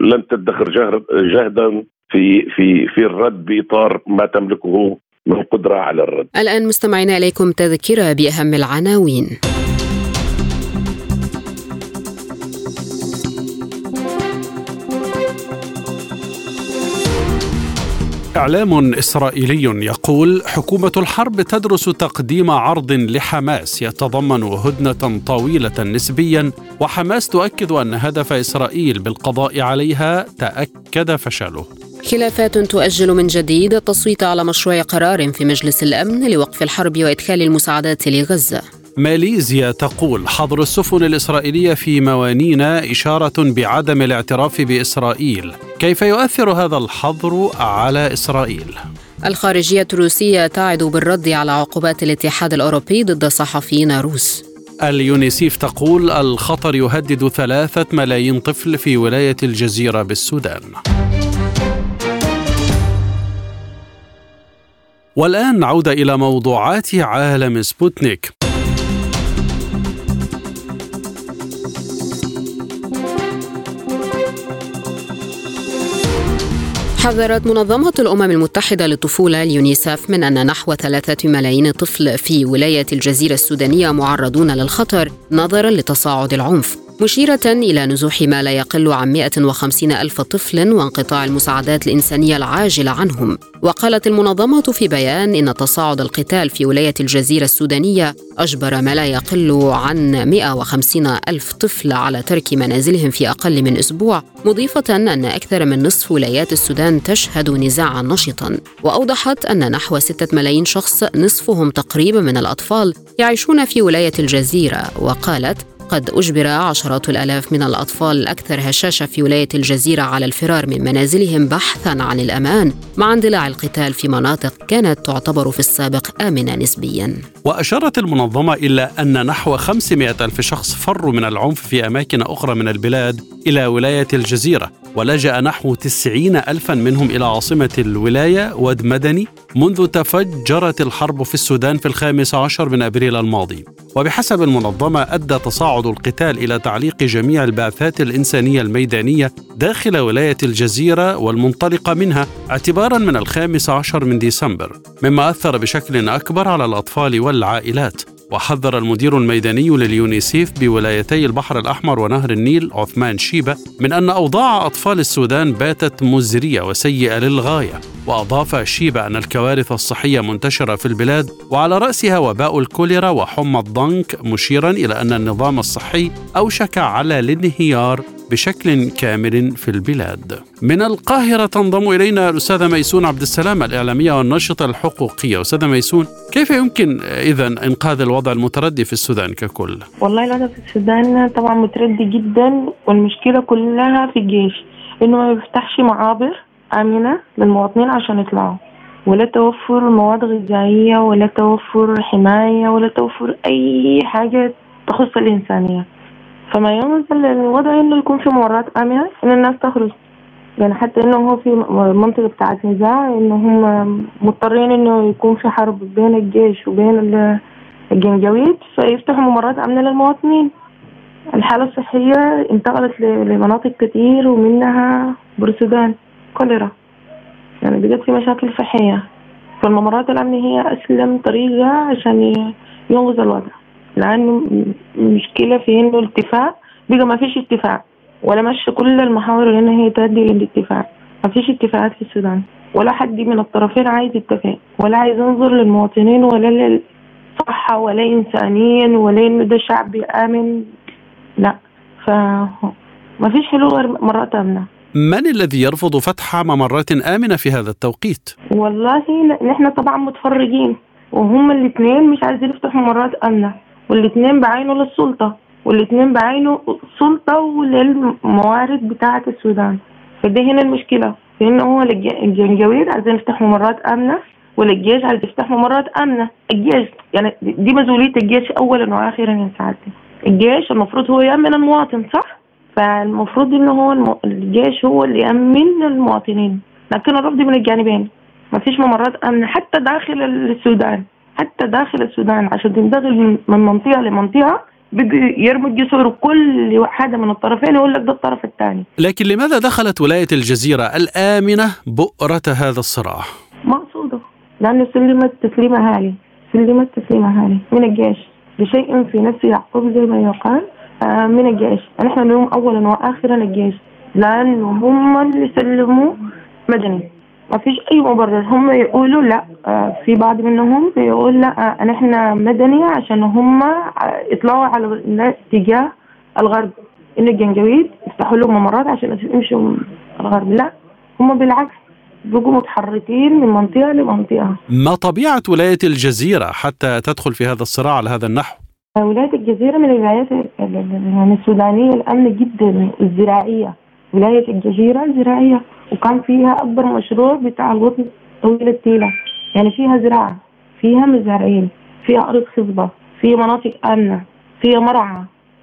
لن تدخر جهدا في في في الرد بإطار ما تملكه من قدرة على الرد. الآن مستمعين إليكم تذكرة بأهم العناوين. إعلام إسرائيلي يقول حكومة الحرب تدرس تقديم عرض لحماس يتضمن هدنة طويلة نسبيا وحماس تؤكد أن هدف إسرائيل بالقضاء عليها تأكد فشله. خلافات تؤجل من جديد التصويت على مشروع قرار في مجلس الأمن لوقف الحرب وإدخال المساعدات لغزة. ماليزيا تقول حظر السفن الإسرائيلية في موانينا إشارة بعدم الاعتراف بإسرائيل. كيف يؤثر هذا الحظر على إسرائيل؟ الخارجية الروسية تعد بالرد على عقوبات الاتحاد الأوروبي ضد صحفيين روس. اليونيسيف تقول الخطر يهدد ثلاثة ملايين طفل في ولاية الجزيرة بالسودان. والآن نعود إلى موضوعات عالم سبوتنيك. حذرت منظمة الأمم المتحدة للطفولة اليونيسف من أن نحو ثلاثة ملايين طفل في ولاية الجزيرة السودانية معرضون للخطر نظرا لتصاعد العنف. مشيرة إلى نزوح ما لا يقل عن 150 ألف طفل وانقطاع المساعدات الإنسانية العاجلة عنهم. وقالت المنظمة في بيان إن تصاعد القتال في ولاية الجزيرة السودانية أجبر ما لا يقل عن 150 ألف طفل على ترك منازلهم في أقل من أسبوع مضيفة أن أكثر من نصف ولايات السودان تشهد نزاعا نشطا. وأوضحت أن نحو 6 ملايين شخص نصفهم تقريبا من الأطفال يعيشون في ولاية الجزيرة. وقالت قد أجبر عشرات الآلاف من الأطفال الأكثر هشاشة في ولاية الجزيرة على الفرار من منازلهم بحثا عن الأمان مع اندلاع القتال في مناطق كانت تعتبر في السابق آمنة نسبيا. وأشارت المنظمة إلى أن نحو 500 ألف شخص فروا من العنف في أماكن أخرى من البلاد إلى ولاية الجزيرة ولجأ نحو 90 ألفا منهم إلى عاصمة الولاية ود مدني منذ تفجرت الحرب في السودان في الخامس عشر من أبريل الماضي. وبحسب المنظمة أدى تصاعد القتال إلى تعليق جميع البعثات الإنسانية الميدانية داخل ولاية الجزيرة والمنطلقة منها اعتبارا من الخامس عشر من ديسمبر مما أثر بشكل أكبر على الأطفال والعائلات. وحذر المدير الميداني لليونيسيف بولايتي البحر الأحمر ونهر النيل عثمان شيبة من أن أوضاع أطفال السودان باتت مزرية وسيئة للغاية. وأضاف شيبة أن الكوارث الصحية منتشرة في البلاد وعلى رأسها وباء الكوليرا وحمى الضنك مشيرا إلى أن النظام الصحي أوشك على الانهيار بشكل كامل في البلاد. من القاهرة تنضم إلينا الأستاذة ميسون عبد السلام الإعلامية والناشطة الحقوقية. أستاذة ميسون، كيف يمكن إذا إنقاذ الوضع المتردي في السودان ككل؟ والله الوضع في السودان طبعا متردي جدا والمشكلة كلها في الجيش إنه ما بيفتحش معابر آمنة للمواطنين عشان يطلعوا. ولا توفر مواد غذائية ولا توفر حماية ولا توفر أي حاجة تخص الإنسانية فما ينزل الوضع إنه يكون في ممرات آمنة إن الناس تخرج. يعني حتى إنه هو في منطقة بتاعت نزاع إنه هم مضطرين إنه يكون في حرب بين الجيش وبين الجنجويد فيفتحوا ممرات آمنة للمواطنين. الحالة الصحية انتقلت لمناطق كتير ومنها برسودان كوليرا. يعني بقت في مشاكل صحية. فالممرات الآمنة هي أسلم طريقة عشان ينقذ الوضع. لأنه المشكلة في إنه الاتفاق بقى ما فيش اتفاق ولا مشى كل المحاور لأن هي تؤدي للاتفاق ما فيش اتفاقات في السودان. ولا حد من الطرفين عايز يتفق. ولا عايز ينظر للمواطنين ولا للصحة ولا إنسانيا ولا إنه ده شعب آمن. لا. ف ما فيش حلول غير مرات آمنة. من الذي يرفض فتح ممرات آمنة في هذا التوقيت؟ والله نحن طبعا متفرجين. وهم الاثنين مش عايزين يفتحوا ممرات آمنة. والاثنين بعينه للسلطة والاثنين بعينه سلطة وللموارد بتاعة السودان. فدي هنا المشكلة. انه هو؟ الجنجويد عايزين يفتحوا ممرات آمنة والجيش عايز يفتح ممرات آمنة. الجيش يعني دي مسؤولية الجيش أولا وآخرا يا سعادتي الجيش المفروض هو يأمن المواطن صح؟ فالمفروض إنه هو الجيش هو اللي يأمن المواطنين. لكن الرفض من الجانبين. ما فيش ممرات آمنة حتى داخل السودان. حتى داخل السودان عشان تنتقل من منطقة لمنطقة بقي يرموا الجسر كل حاجة من الطرفين يقول لك ده الطرف الثاني. لكن لماذا دخلت ولاية الجزيرة الآمنة بؤرة هذا الصراع؟ مقصودة لأنه سلمت تسليم أهالي سلمت تسليم أهالي من الجيش بشيء في نفس يعقوب زي ما يقال آه من الجيش. نحن نلوم اولا واخرا الجيش لأنه هم اللي سلموا مدني. ما فيش أي مبرر. هم يقولوا لا آه، في بعض منهم يقول لا آه، نحن مدني عشان هم يطلعوا على الناس تجاه الغرب. إن الجنجويد يفتحوا لهم ممرات عشان يمشوا الغرب. لا هم بالعكس بقوا متحركين من منطقة لمنطقة. ما طبيعة ولاية الجزيرة حتى تدخل في هذا الصراع على هذا النحو؟ آه، ولاية الجزيرة من الولايات يعني السودانية الامنه جدا الزراعية. ولاية الجزيرة الزراعيه وكان فيها أكبر مشروع بتاع القطن طويل التيلة يعني فيها زراعة فيها مزارعين فيها أرض خصبة فيها مناطق آمنة فيها مرعى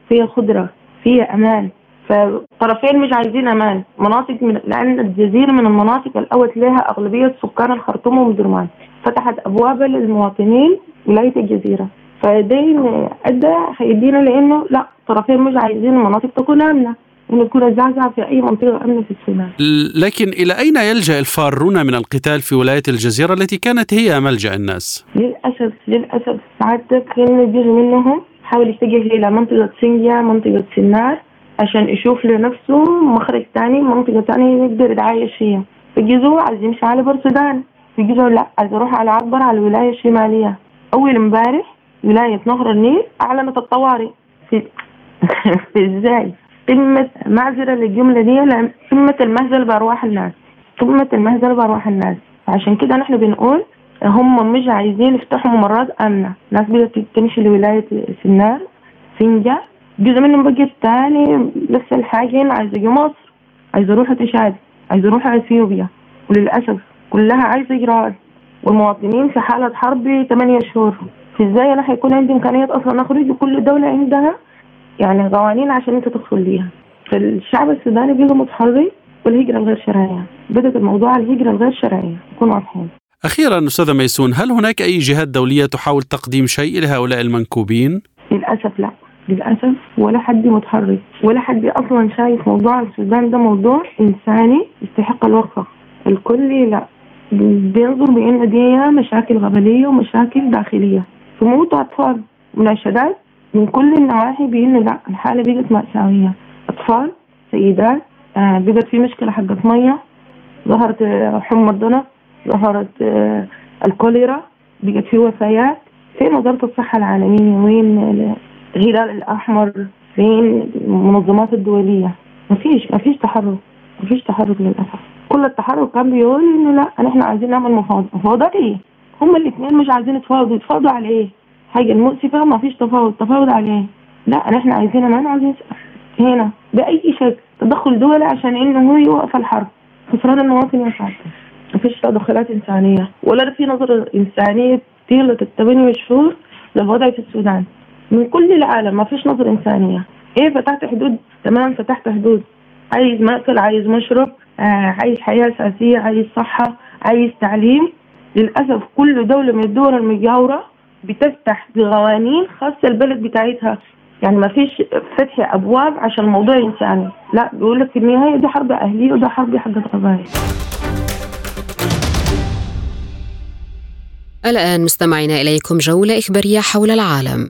فيها خضرة فيها أمان. فالطرفين مش عايزين أمان. مناطق من لأن الجزيرة من المناطق الأوت لها أغلبية سكان الخرطوم ومدرمان فتحت أبوابها للمواطنين ولاية الجزيرة. فدين أدى هيدينا لأنه لا الطرفين مش عايزين المناطق تكون آمنة. ونكون الزعزعة في أي منطقة أمنة في السودان. لكن إلى أين يلجأ الفارون من القتال في ولاية الجزيرة التي كانت هي ملجأ الناس؟ للأسف للأسف كان جزء منهم. حاول يتجه إلى منطقة سنجا منطقة سنار عشان يشوف لنفسه مخرج تاني منطقة تانية يقدر يتعايش فيها في جزء عايز يمشي على بر السودان في جزء لا عايز يروح على عبر على الولاية الشمالية. أول امبارح ولاية نهر النيل أعلنت الطوارئ. في إزاي؟ قمة معذرة للجملة دي قمة المهزل بأرواح الناس قمة المهزل بأرواح الناس. عشان كده نحن بنقول هم مش عايزين يفتحوا ممرات آمنة. ناس بدأت تمشي لولاية سنار سنجا. جزء منهم بقى الثاني لسه الحاجين عايز يجي مصر عايز يروح تشاد عايز يروح إثيوبيا. وللأسف كلها عايزة اجراءات والمواطنين في حالة حرب 8 شهور. فازاي أنا هيكون عندي امكانيات أصلا أخرج؟ وكل دولة عندها يعني قوانين عشان انت تدخل ليها فالشعب السوداني بيبقى متحرك والهجرة الغير شرعية. بدأت الموضوع على الهجرة الغير شرعية. نكون واضحين. أخيرا أستاذة ميسون هل هناك أي جهات دولية تحاول تقديم شيء لهؤلاء المنكوبين؟ للأسف لا. للأسف ولا حد متحرك. ولا حد أصلا شايف موضوع السودان ده موضوع إنساني يستحق الوقفة. الكل لا. بينظر بأن دي مشاكل غبليه ومشاكل داخلية. فموتوا أطفال. مناشدات من كل النواحي بانه لا الحالة بقت مأساوية. أطفال سيدات آه بقت في مشكلة حقت مية ظهرت آه، حمى الضنك ظهرت آه الكوليرا بقت في وفيات. فين وزاره الصحة العالمية وين الهلال الأحمر فين المنظمات الدولية؟ ما فيش ما فيش تحرك ما فيش تحرك للأسف. كل التحرك كان بيقول إنه لا نحن عايزين نعمل مفاوضات. مفاوضات إيه؟ هم الاثنين مش عايزين يتفاوضوا. يتفاوضوا على إيه؟ حاجة المؤسفه ما فيش تفاوض تفاوض على إيه لا نحن عايزين ما عايزين هنا بأي شكل تدخل دولي عشان إنه هو يوقف الحرب. خسران المواطن يا ما فيش تدخلات إنسانية ولا في نظره إنسانية طيله الثمانية شهور للوضع في السودان. من كل العالم ما فيش نظرة إنسانية. إيه فتحت حدود؟ تمام فتحت حدود. عايز مأكل عايز مشرب آه عايز حياة أساسية عايز صحة عايز تعليم. للأسف كل دولة من الدول المجاورة بتفتح بقوانين خاصة البلد بتاعتها. يعني ما فيش فتح أبواب عشان الموضوع إنساني لا بيقول لك في النهاية دي حرب أهلية وده حرب حقت قبائل الآن مستمعين إليكم جولة إخبارية حول العالم.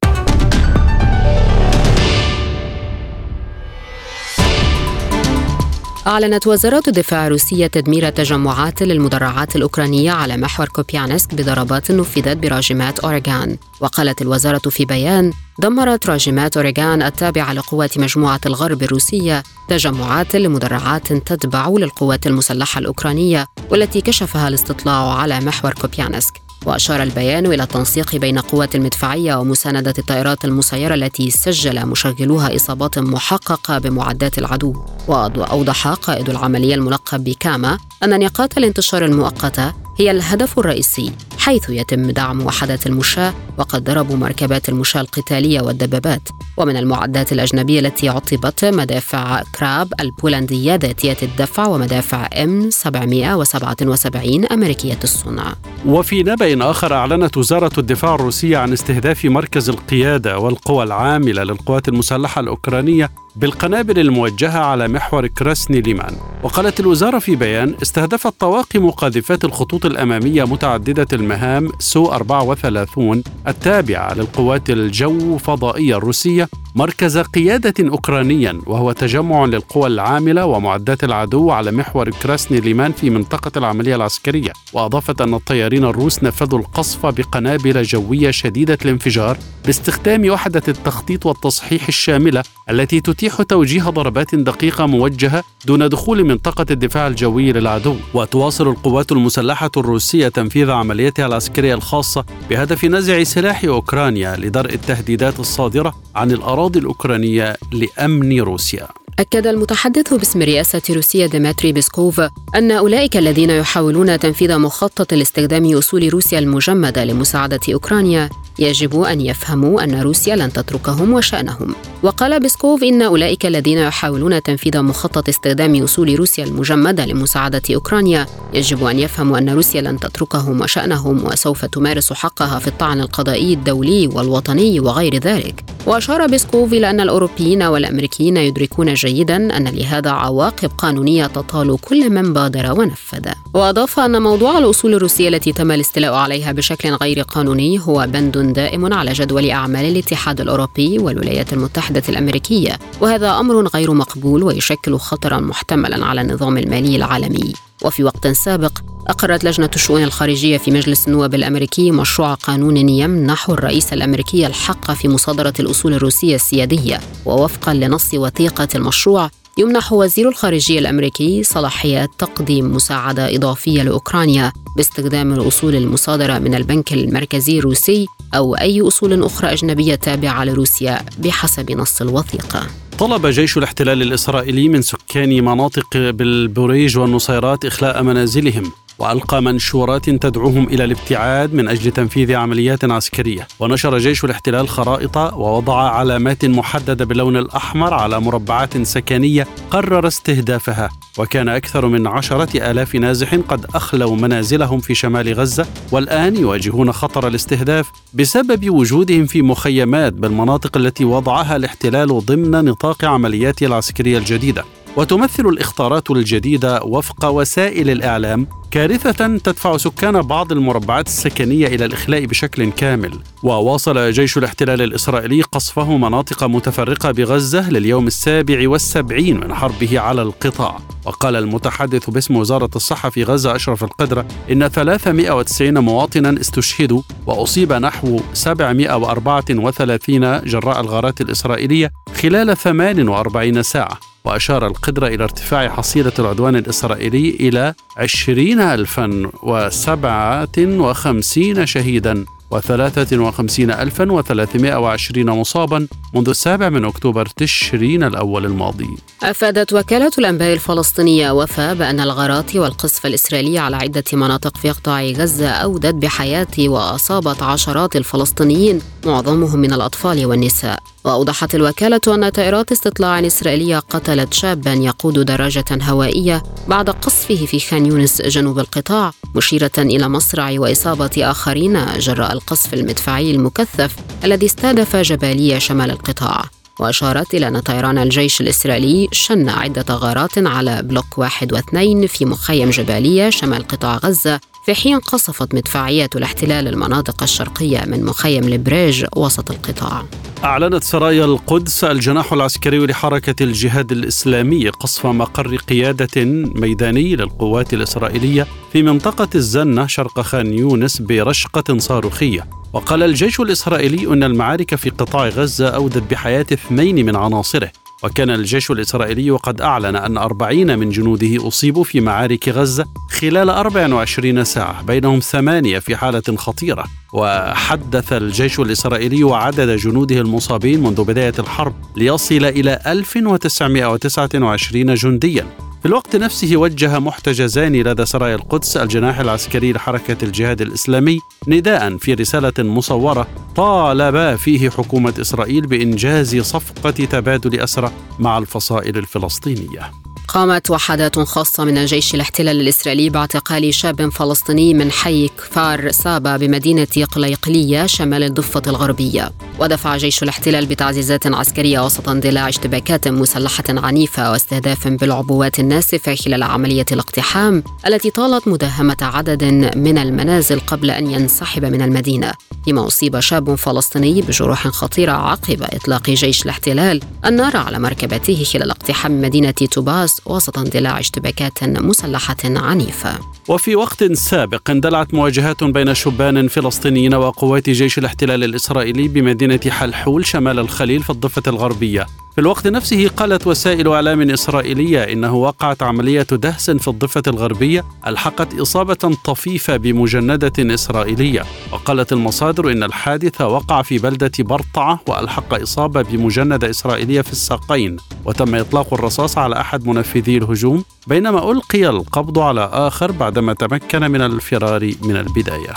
أعلنت وزارة الدفاع الروسية تدمير تجمعات للمدرعات الأوكرانية على محور كوبيانسك بضربات نفذت براجمات أوراغان. وقالت الوزارة في بيان دمرت راجمات أوراغان التابعة لقوات مجموعة الغرب الروسية تجمعات لمدرعات تتبع للقوات المسلحة الأوكرانية والتي كشفها الاستطلاع على محور كوبيانسك. وأشار البيان إلى التنسيق بين قوات المدفعية ومساندة الطائرات المسيرة التي سجل مشغلوها إصابات محققة بمعدات العدو. وأوضح قائد العملية الملقب بكاما أن نقاط الانتشار المؤقتة هي الهدف الرئيسي حيث يتم دعم وحدات المشاة وقد ضربوا مركبات المشاة القتالية والدبابات. ومن المعدات الأجنبية التي عطبت مدافع كراب البولندية ذاتية الدفع ومدافع إم 777 أمريكية الصنع. وفي نبأ آخر أعلنت وزارة الدفاع الروسية عن استهداف مركز القيادة والقوى العاملة للقوات المسلحة الأوكرانية بالقنابل الموجهة على محور كراسني ليمان. وقالت الوزارة في بيان استهدفت طواقم قاذفات الخطوط الأمامية متعددة المهام سو 34 التابعة للقوات الجو فضائية الروسية مركز قيادة أوكرانيا وهو تجمع للقوى العاملة ومعدات العدو على محور كراسني ليمان في منطقة العملية العسكرية. وأضافت أن الطيارين الروس نفذوا القصف بقنابل جوية شديدة الانفجار باستخدام وحدة التخطيط والتصحيح الشاملة التي تتيح توجيه ضربات دقيقة موجهة دون دخول منطقة الدفاع الجوي للعدو. وتواصل القوات المسلحة الروسية تنفيذ عملياتها العسكرية الخاصة بهدف نزع سلاح أوكرانيا لدرء التهديدات الصادرة عن الأراضي الأوكرانية لأمن روسيا. أكد المتحدث باسم رئاسة روسيا ديمتري بيسكوف أن أولئك الذين يحاولون تنفيذ مخطط لاستخدام أصول روسيا المجمدة لمساعدة أوكرانيا يجب أن يفهموا أن روسيا لن تتركهم وشأنهم. وقال بيسكوف إن أولئك الذين يحاولون تنفيذ مخطط استخدام أصول روسيا المجمدة لمساعدة أوكرانيا. يجب أن يفهموا أن روسيا لن تتركهم وشأنهم وسوف تمارس حقها في الطعن القضائي الدولي والوطني وغير ذلك. وأشار بيسكوف إلى أن الأوروبيين والأمريكيين يدركون جيدا أن لهذا عواقب قانونية تطال كل من بادر ونفذ. وأضاف أن موضوع الأصول الروسية التي تم الاستيلاء عليها بشكل غير قانوني هو بند دائم على جدول أعمال الاتحاد الأوروبي والولايات المتحدة الأمريكية. وهذا أمر غير مقبول ويشكل خطرا محتملا على النظام المالي العالمي. وفي وقت سابق أقرت لجنة الشؤون الخارجية في مجلس النواب الأمريكي مشروع قانون يمنح الرئيس الأمريكي الحق في مصادرة الأصول الروسية السيادية. ووفقا لنص وثيقة المشروع يمنح وزير الخارجية الأمريكي صلاحيات تقديم مساعدة إضافية لأوكرانيا باستخدام الأصول المصادرة من البنك المركزي الروسي أو أي أصول أخرى أجنبية تابعة لروسيا بحسب نص الوثيقة. طلب جيش الاحتلال الإسرائيلي من سكان مناطق بالبوريج والنصيرات إخلاء منازلهم. وألقى منشورات تدعوهم إلى الابتعاد من أجل تنفيذ عمليات عسكرية. ونشر جيش الاحتلال خرائط ووضع علامات محددة باللون الأحمر على مربعات سكنية قرر استهدافها. وكان أكثر من عشرة آلاف نازح قد أخلوا منازلهم في شمال غزة والآن يواجهون خطر الاستهداف بسبب وجودهم في مخيمات بالمناطق التي وضعها الاحتلال ضمن نطاق عملياته العسكرية الجديدة. وتمثل الاختارات الجديدة وفق وسائل الإعلام كارثة تدفع سكان بعض المربعات السكنية إلى الإخلاء بشكل كامل. وواصل جيش الاحتلال الإسرائيلي قصفه مناطق متفرقة بغزة لليوم السابع والسبعين من حربه على القطاع. وقال المتحدث باسم وزارة الصحة في غزة أشرف القدره إن 390 مواطنا استشهدوا وأصيب نحو 734 جراء الغارات الإسرائيلية خلال 48 ساعة. وأشار القدرة إلى ارتفاع حصيلة العدوان الإسرائيلي إلى 20057 شهيدا و53320 مصابا منذ السابع من أكتوبر تشرين الأول الماضي. أفادت وكالة الأنباء الفلسطينية وفا بأن الغارات والقصف الإسرائيلي على عدة مناطق في قطاع غزة أودت بحياة وأصابت عشرات الفلسطينيين معظمهم من الأطفال والنساء. وأوضحت الوكالة أن طائرات استطلاع إسرائيلية قتلت شابا يقود دراجة هوائية بعد قصفه في خان يونس جنوب القطاع مشيرة إلى مصرع وإصابة آخرين جراء القصف المدفعي المكثف الذي استهدف جبالية شمال القطاع. وأشارت إلى أن طيران الجيش الإسرائيلي شن عدة غارات على بلوك واحد واثنين في مخيم جبالية شمال قطاع غزة في حين قصفت مدفعيات الاحتلال المناطق الشرقية من مخيم البريج وسط القطاع. أعلنت سرايا القدس الجناح العسكري لحركة الجهاد الإسلامي قصف مقر قيادة ميداني للقوات الإسرائيلية في منطقة الزنة شرق خان يونس برشقة صاروخية. وقال الجيش الإسرائيلي أن المعارك في قطاع غزة أودت بحياة اثنين من عناصره. وكان الجيش الإسرائيلي قد أعلن أن أربعين من جنوده أصيبوا في معارك غزة خلال 24 ساعة بينهم ثمانية في حالة خطيرة. وحدث الجيش الإسرائيلي عدد جنوده المصابين منذ بداية الحرب ليصل إلى 1929 جنديا. في الوقت نفسه وجه محتجزان لدى سرايا القدس الجناح العسكري لحركة الجهاد الإسلامي نداء في رسالة مصورة طالب فيه حكومة إسرائيل بإنجاز صفقة تبادل أسرى مع الفصائل الفلسطينية. قامت وحدات خاصة من الجيش الاحتلال الإسرائيلي باعتقال شاب فلسطيني من حي كفار سابا بمدينة قليقلية شمال الضفة الغربية. ودفع جيش الاحتلال بتعزيزات عسكرية وسط اندلاع اشتباكات مسلحة عنيفة واستهداف بالعبوات الناسفة خلال عملية الاقتحام التي طالت مداهمة عدد من المنازل قبل أن ينسحب من المدينة. فيما أصيب شاب فلسطيني بجروح خطيرة عقب إطلاق جيش الاحتلال النار على مركبته خلال اقتحام مدينة توباس. وسط اندلاع اشتباكات مسلحة عنيفة. وفي وقت سابق اندلعت مواجهات بين شبان فلسطينيين وقوات جيش الاحتلال الإسرائيلي بمدينة حلحول شمال الخليل في الضفة الغربية. في الوقت نفسه قالت وسائل إعلام إسرائيلية إنه وقعت عملية دهس في الضفة الغربية ألحقت إصابة طفيفة بمجندة إسرائيلية. وقالت المصادر إن الحادث وقع في بلدة برطعة وألحق إصابة بمجندة إسرائيلية في الساقين. وتم إطلاق الرصاص على أحد منفذي الهجوم بينما ألقي القبض على آخر بعدما تمكن من الفرار من البداية.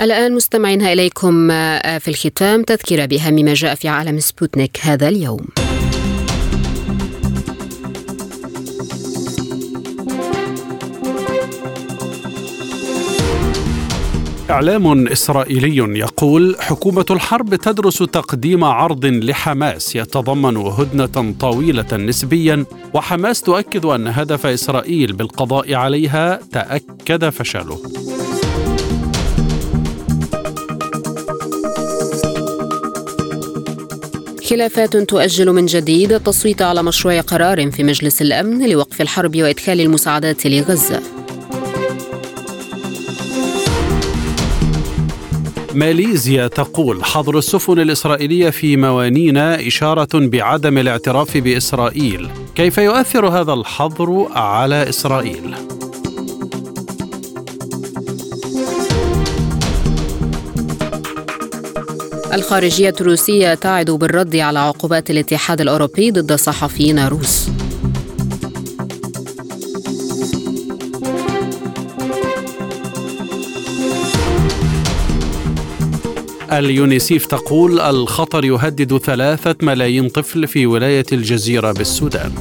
الآن مستمعين إليكم آه، في الختام تذكرة بأهم ما جاء في عالم سبوتنيك هذا اليوم. إعلام إسرائيلي يقول حكومة الحرب تدرس تقديم عرض لحماس يتضمن هدنة طويلة نسبيا وحماس تؤكد أن هدف إسرائيل بالقضاء عليها تأكد فشله خلافات تؤجل من جديد التصويت على مشروع قرار في مجلس الأمن لوقف الحرب وإدخال المساعدات لغزة. ماليزيا تقول حظر السفن الإسرائيلية في موانينا إشارة بعدم الاعتراف بإسرائيل كيف يؤثر هذا الحظر على إسرائيل؟ الخارجية الروسية تعد بالرد على عقوبات الاتحاد الأوروبي ضد صحفيين روس اليونيسيف تقول الخطر يهدد ثلاثة ملايين طفل في ولاية الجزيرة بالسودان.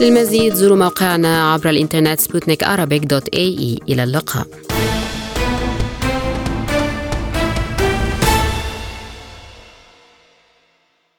للمزيد زوروا موقعنا عبر الإنترنت سبوتنيك إلى اللقاء.